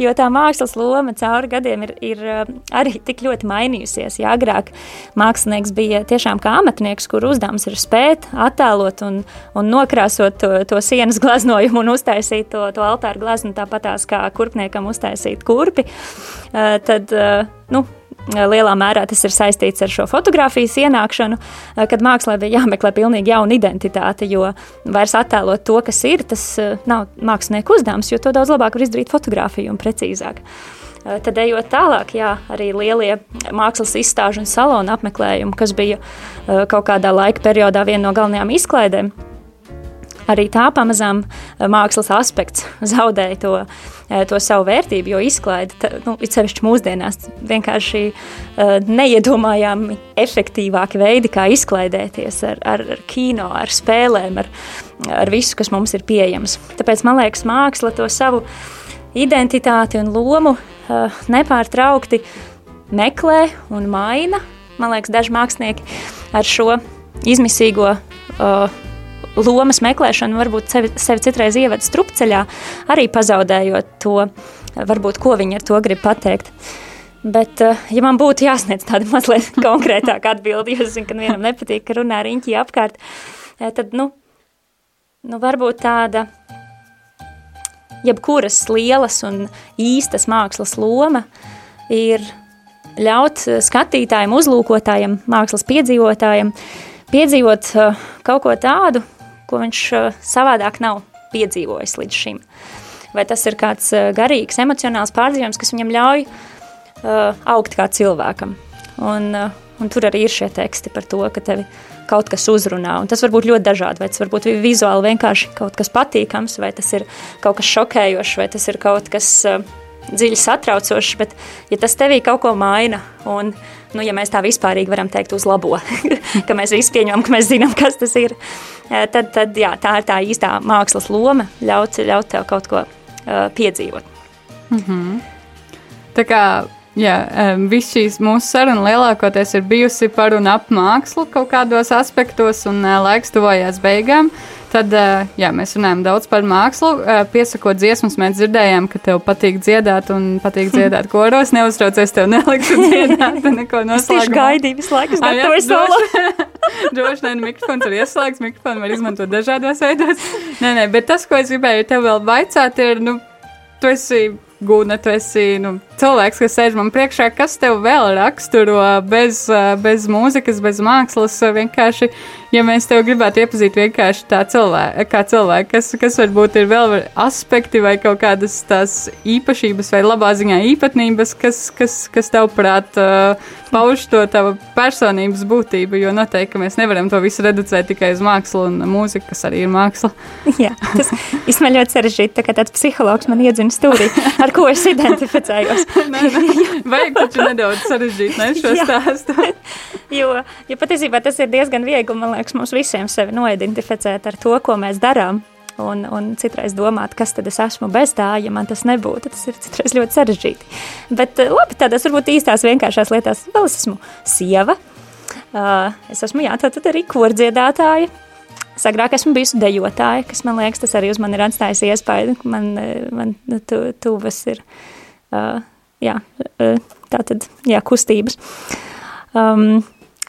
jo tā mākslas loma cauri gadiem ir, ir um, arī tik ļoti mainījusies. Ja agrāk mākslinieks bija tiešām kā amatnieks, kur uzdevums ir spēt, attēlot un, un nokrāsot to, to sienas glaznojumu un uztaisīt to, to altāru glaznu tāpatās kā kurpniekam uztaisīt kurpi, uh, tad, uh, nu, lielā mērā tas ir saistīts ar šo fotografijas ienākšanu, eh, kad mākslā bija jāmeklē pilnīgi jauna identitāte, jo vairs attēlot to, kas ir, tas eh, nav mākslinieku uzdevums, jo to daudz labāk var izdarīt fotografiju un precīzāk. Eh, tad, ejot tālāk, jā, arī lielie mākslas izstāžu un salonu apmeklējumi, kas bija kaut kādā laika periodā viena no galvenajām izklaidēm, arī tā pamazām mākslas aspekts <laughs> zaudēja to Eh, to savu vērtību, jo izklaide, nu, it sevišķi mūsdienās, vienkārši uh, neiedomājami efektīvāki veidi, kā izklaidēties ar, ar, ar kino, ar spēlēm, ar, ar visu, kas mums ir pieejams. Tāpēc man liekas, māksla to savu identitāti un lomu nepārtraukti meklē un maina. Man liekas, daži mākslinieki ar šo izmisīgo uh, lomas meklēšanu, varbūt sevi, sevi citreiz ievada strupceļā, arī pazaudējot to, varbūt, ko viņi ar to grib pateikt. Bet, eh, ja man būtu jāsniedz tāda <laughs> mazliet konkrētāka atbilde, jo es zinu, ka vienam nepatīk, ka runā riņķī apkārt, eh, tad, nu, nu varbūt tāda jebkuras lielas un īstas mākslas loma ir ļaut skatītājiem, uzlūkotājiem, mākslas piedzīvotājiem piedzīvot kaut ko tādu, ko viņš eh, savādāk nav piedzīvojis līdz šim. Vai tas ir kāds eh, garīgs, emocionāls pārdzīvojums, kas viņam ļauj uh, augt kā cilvēkam. Un, un tur arī ir šie teksti par to, ka tevi kaut kas uzrunā. Un tas var būt ļoti dažādi. Vai tas var būt vizuāli vienkārši kaut kas patīkams, vai tas ir kaut kas šokējošs, vai tas ir kaut kas dziļi satraucošs. Bet, ja tas tevī kaut ko maina, un, nu, ja mēs tā vispārīgi varam teikt, uzlabo, <laughs> ka mēs visi pieņemam, ka mēs zinām, kas tas ir, tad, tad jā, tā ir tā īstā mākslas loma, ļaut, ļaut tev kaut ko uh, piedzīvot. Mm -hmm. Tā kā Jā, um, viss šīs mūsu saruna lielākoties ir bijusi par un ap mākslu kaut kādos aspektos, un uh, laiks tuvojās beigām. Tad uh, jā, mēs runājam daudz par mākslu. Uh, piesakot dziesmas, mēs dzirdējām, ka tev patīk dziedāt un patīk <laughs> dziedāt koros. Neuztraucies, tev nelikšu <laughs> dziedāt, neko noslēgt. Es tieši gaidīju visu laiku, es gatavoju solo. <laughs> Droši vien mikrofons ir ieslēgts, mikrofonu var izmantot dažādos veidos. Nē, nē, bet tas, ko es gribēju tev vēl vaicāt, ir, nu, tu esi Guna, tu esi nu, cilvēks, kas sēž man priekšā. Kas tev vēl raksturo bez, bez mūzikas, bez mākslas? Vienkārši, ja mēs tev gribētu iepazīt vienkārši tā cilvēku, kā cilvēku, kas, kas varbūt ir vēl aspekti vai kaut kādas tās īpašības vai labā ziņā īpatnības, kas, kas, kas tev prāt pauž to tavu personības būtību, jo noteikti mēs nevaram to visu reducēt tikai uz mākslu un mūziku, kas arī ir māksla. <laughs> Jā, tas īstenībā ļoti sarežģīti, tā kā tāds psihologs man iedzina stūrī. Ar ar ko es <laughs> identificējos. <laughs> nē, nē. Vajag taču nedaudz sarežģīt ne, šo <laughs> stāstu. <laughs> jo, jo patiesībā tas ir diezgan viegli, man liekas, mums visiem sevi noidentificēt ar to, ko mēs darām. Un, un citreiz domāt, kas tad es esmu bez tā, ja man tas nebūtu. Tas ir citreiz ļoti sarežģīti. Bet eh, labi, tādās varbūt īstās vienkāršās lietās vēl es esmu sieva. Uh, es esmu, jā, tātad arī kordziedātāja. Agrāk esmu bijusi dejotāja, kas man liekas, tas arī uz mani ir atstājis iespēju. Man, man tu, tuvas ir, uh, jā, tā tad, jā, kustības. Um,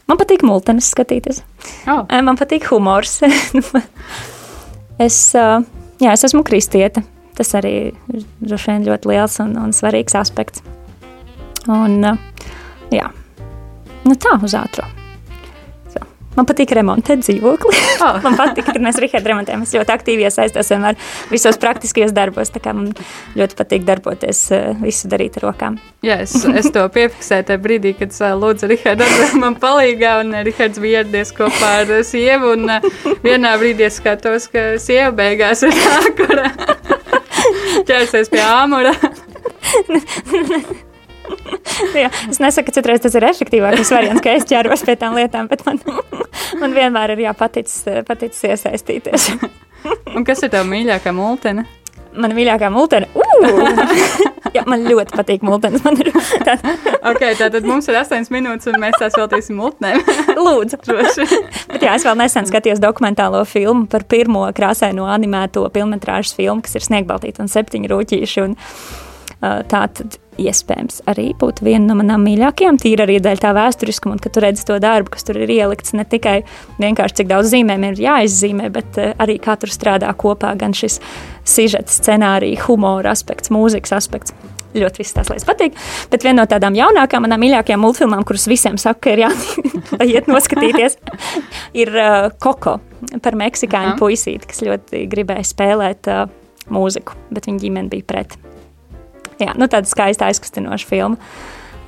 man patīk multenes skatīties. Oh. Man patīk humors. <laughs> es, uh, jā, es esmu kristiete. Tas arī ir droši vien ļoti liels un, un svarīgs aspekts. Un, jā, nu tā uz ātrumu. Man patīk remontēt dzīvokli. Oh. <laughs> man patīk, kad mēs Rihardu remontējam. Es ļoti aktīvi iesaistos vienmēr visos praktiskajos darbos. Man ļoti patīk darboties, visu darīt ar rokām. Jā, es, es to piefiksēju tajā brīdī, kad lūdzu Rihardu man palīgā, un Rihards bija ieradies kopā ar sievu, un vienā brīdī es skatos, ka sieva beigās ir <laughs> tā, kur ķersies pie āmura. <laughs> <laughs> Jā, es nesaku, ka citreiz tas ir efektīvākais variants, ka es ķeros pie tām lietām, bet man, <laughs> man vienmēr ir jāpaticis paticis iesaistīties. <laughs> Un kas ir tava mīļākā multene? Mana mīļākā multene? Uh! Jā, man ļoti patīk tā. okay, tātad mums ir 8 minūtes, un mēs tās veltīsim multnēm. Lūdzu, droši. Bet jā, es vēl nesen skatījos dokumentālo filmu par pirmo krāsaino animēto filmu, kas ir Sniegbaltīta un septiņi rūķīši. Un, uh, tā tad iespējams arī būtu viena no manām mīļākajām, tīri arī dēļ tā vēsturiskuma, un ka tu redzi to darbu, kas tur ir ielikts. Ne tikai vienkārši cik daudz zīmēm ir jāizzīmē, bet uh, arī kā tur strādā kopā gan šis sižets, scenārija, humora aspekts, mūzikas aspekts. Ļoti viss tās lietas patīk. Bet viena no tādām jaunākajām, manām mīļākajām multfilmām, kuras visiem saka, ka ir jāiet <laughs> noskatīties, <laughs> ir uh, Koko par meksikāņu puisīti, kas ļoti gribēja spēlēt uh, mūziku, bet viņa ģimene bija pret. Jā, nu tāda skaista aizkustinoša filma.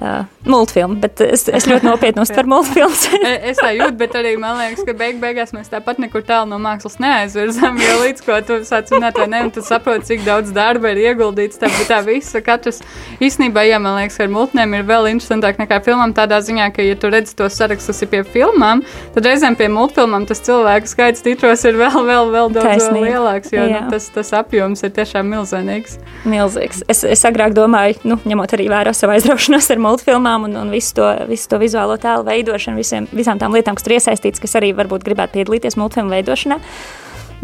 Uh, multfilmu, bet es, es ļoti nopietni uztveru <laughs> <laughs> multfilmu. <laughs> Es tā jūtu, bet arī man liekas, ka beig beigās mēs tāpat nekur tālu no mākslas neaizvirzām. Jo līdz ko tu sāc runāt, vai ne, un tu saproti, cik daudz darba ir ieguldīts. Tā, tā visa, katrs īstenībā, jā, man liekas, ar multnēm ir vēl interesantāk nekā filmām. Tādā ziņā, ka, ja tu redzi to sarakstu, kas ir pie filmām, tad reizēm pie multfilmām tas cilvēku skaits titros ir vēl, vēl, vēl daudz vēl lielāks, jo nu, tas, tas apjoms ir tiešām milzīgs. Milzīgs. Es, es agrāk domāju, nu, ņemot arī vērā savu aizraušanos ar multfilmām un, un visu, to, visu to vizuālo tēlu veidošanu, visiem, visām tām lietām, kas tur iesaistīts, kas arī varbūt gribētu piedalīties multfilmu veidošanā.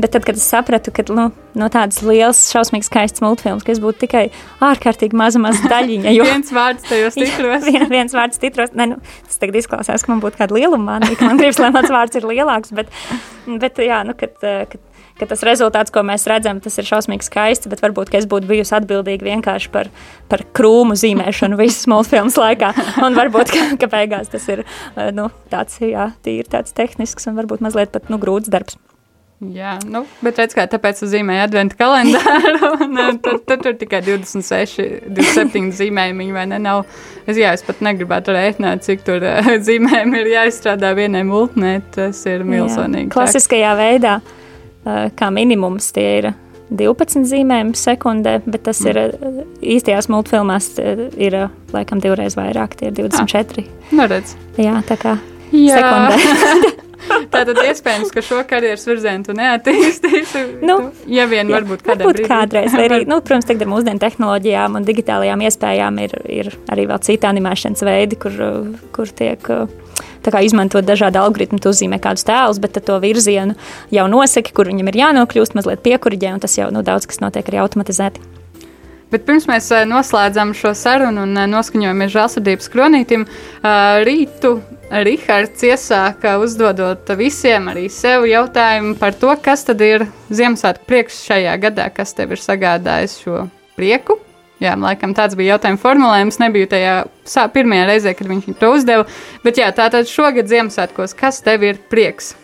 Bet tad, kad es sapratu, ka nu, no tādas lielas, šausmīgas, skaistas multfilmas, ka es būtu tikai ārkārtīgi maza, maza daļiņa. Jo <laughs> viens vārds tajos titros. Jā, viens vārds titros. Ne, nu, tas tagad izklausās, ka man būtu kāda lieluma ka man gribas, lai mans vārds ir lielāks. Bet, bet jā, nu, kad, kad ka tas rezultāts, ko mēs redzam, tas ir šausmīgi skaisti, bet varbūt es būtu bijusi atbildīga vienkārši par, par krūmu zīmēšanu visas multfilmas laikā. Un varbūt, ka, ka beigās tas ir eh, nu, tāds, jā, tīri tāds tehnisks un varbūt mazliet pat nu, grūts darbs. Jā, nu, bet redz, kā tāpēc zīmēja adventu kalendāru, <laughs> un eh, tur, tur, tur tikai 26, 27 zīmējumi, vai ne, nav, es, jā, es pat negribētu rēķināt, cik tur uh, <laughs> zīmējumi ir jāizstrādā vienai multnē, tas ir milzonīgi. Klasiskajā veidā. Uh, Eh, kā minimums tie ir 12 zīmējumi sekundē, bet tas ir eh, īstajās multfilmās eh, ir laikam divreiz vairāk, tie ir 24. Ah, nu. Jā, tā kā Jā. sekundē. <laughs> Tātad iespējams, ka šo karjeras virzienu tu neattīstīsi. Nu, ja vien jā, varbūt kādreiz. Varbūt kādreiz arī, nu, protams, tagad ar mūsdienu tehnoloģijām un digitālajām iespējām ir, ir arī vēl citi animēšanas veidi, kur, kur tiek izmantot dažādi algoritmi, tu uzzīmē kādus tēlus, bet to virzienu jau nosaki, kur viņam ir jānokļūst, mazliet piekuriģē, un tas jau nu, daudz kas notiek arī automatizēti. Bet pirms mēs eh, noslēdzam šo sarunu un eh, noskaņojamies žēlsirdības kronītim, eh, rītu Rihards iesāka uzdodot visiem, arī sev jautājumu par to, kas tad ir Ziemassvētku prieks šajā gadā, kas tev ir sagādājis šo prieku. Jā, laikam tāds bija jautājuma formulējums. Nebija tajā pirmajā reizē, kad viņš to uzdeva. Bet jā, tātad šogad Ziemassvētkos, kas tev ir prieks?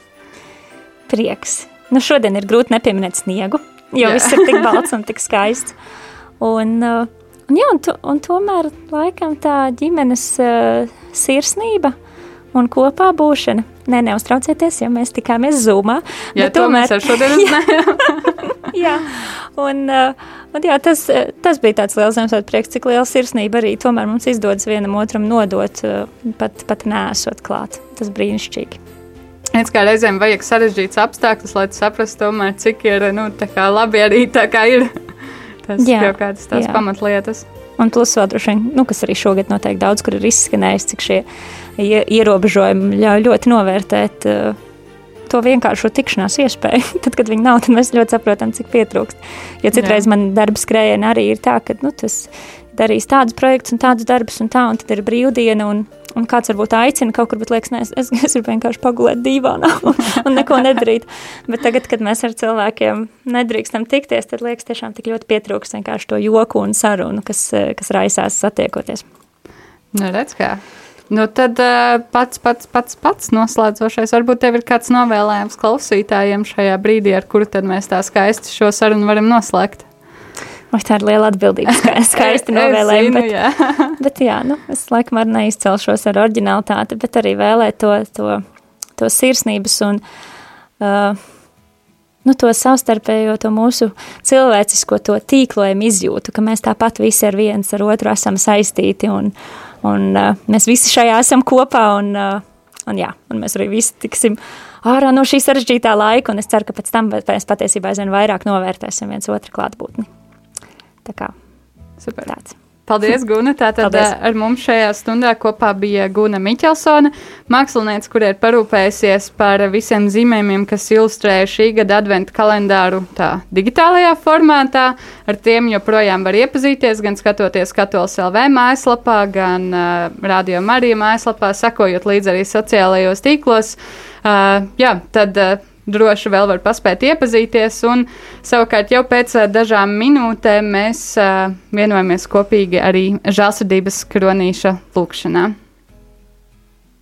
Prieks. Nu, šodien ir grūti nepieminēt sniegu, jo jā. viss ir tik balts un tik skaists. Un, uh, un, jā, un, to, un tomēr laikam tā ģimenes uh, sirsnība un kopā būšana. Nē, neuztraucieties, ja mēs tikāmies zumā. Jā, tomēr ar šodien <laughs> jā, <laughs> <laughs> <laughs> jā, un, uh, un jā, tas, uh, tas bija tāds liels Ziemassvētku prieks, cik liela sirsnība arī tomēr mums izdodas vienam otram nodot, uh, pat, pat nesot klāt. Tas brīnišķīgi. Viens kā reizēm vajag sarežģīts apstākļus, lai saprastu, tomēr, cik ir nu, labi arī tā kā ir. <laughs> Tas jā, jau kādas tās jā. pamatlietas. Un plus vēl droši vien, nu, kas arī šogad noteikti daudz, kur ir izskanējis, cik šie ierobežojumi ļauj ļoti novērtēt uh, to vienkāršo tikšanās iespēju. <laughs> tad, kad viņi nav, tad mēs ļoti saprotam, cik pietrūkst. Jo citreiz Jā. man darba skrējienā arī ir tā, ka nu, tas darīs tādus projektus un tādus darbus un tā, un tad ir brīvdiena. Un, un kāds varbūt aicina kaut kur, bet liekas, ne, es, es, gribu vienkārši pagulēt divānā <laughs> un, un neko nedarīt. Bet tagad, kad mēs ar cilvēkiem nedrīkstam tikties, tad liekas, tiešām tik ļoti pietrūks vienkārši to joku un sarunu, kas, kas raisās satiekoties. Nu, redz kā. Nu, tad uh, pats, pats, pats, pats noslēdzošais. Varbūt tev ir kāds novēlējums klausītājiem šajā brīdī, ar kuru tad mēs tā skaisti šo sarunu varam noslēgt. Vai tā ir liela atbildība, <laughs> skaisti novēlēju. bet, jā. <laughs> bet jā, nu, es laikam arī neizcelšos ar originalitāti, bet arī vēlēt to, to, to sirsnības un uh, nu, to savstarpējo, to mūsu cilvēcisko, to tīklojumu izjūtu, ka mēs tāpat visi ar viens ar otru esam saistīti un, uh, Un, uh, mēs visi šajā esam kopā, un, uh, un, jā, un mēs arī visi tiksim ārā no šī sarežģītā laika. Es ceru, ka pēc tam mēs patiesībā aizvien vairāk novērtēsim viens otru klātbūtni. Tā kā Super. tāds. Paldies, Guna. Tātad Paldies. ar mums šajā stundā kopā bija Guna Miķelsone, mākslinieca, kur ir parūpējusies par visiem zīmējumiem, kas ilustrē šī gada adventu kalendāru tā digitālajā formātā. Ar tiem joprojām var iepazīties, gan skatoties Katolas LV mājaslapā, gan uh, Radio Marija mājaslapā, sakojot līdzi arī sociālajos tīklos. Uh, jā, tad uh, droši vēl var paspēt iepazīties. Un savukārt jau pēc dažām minūtēm mēs vienojamies kopīgi arī žēlsirdības kronīša lūkšanā.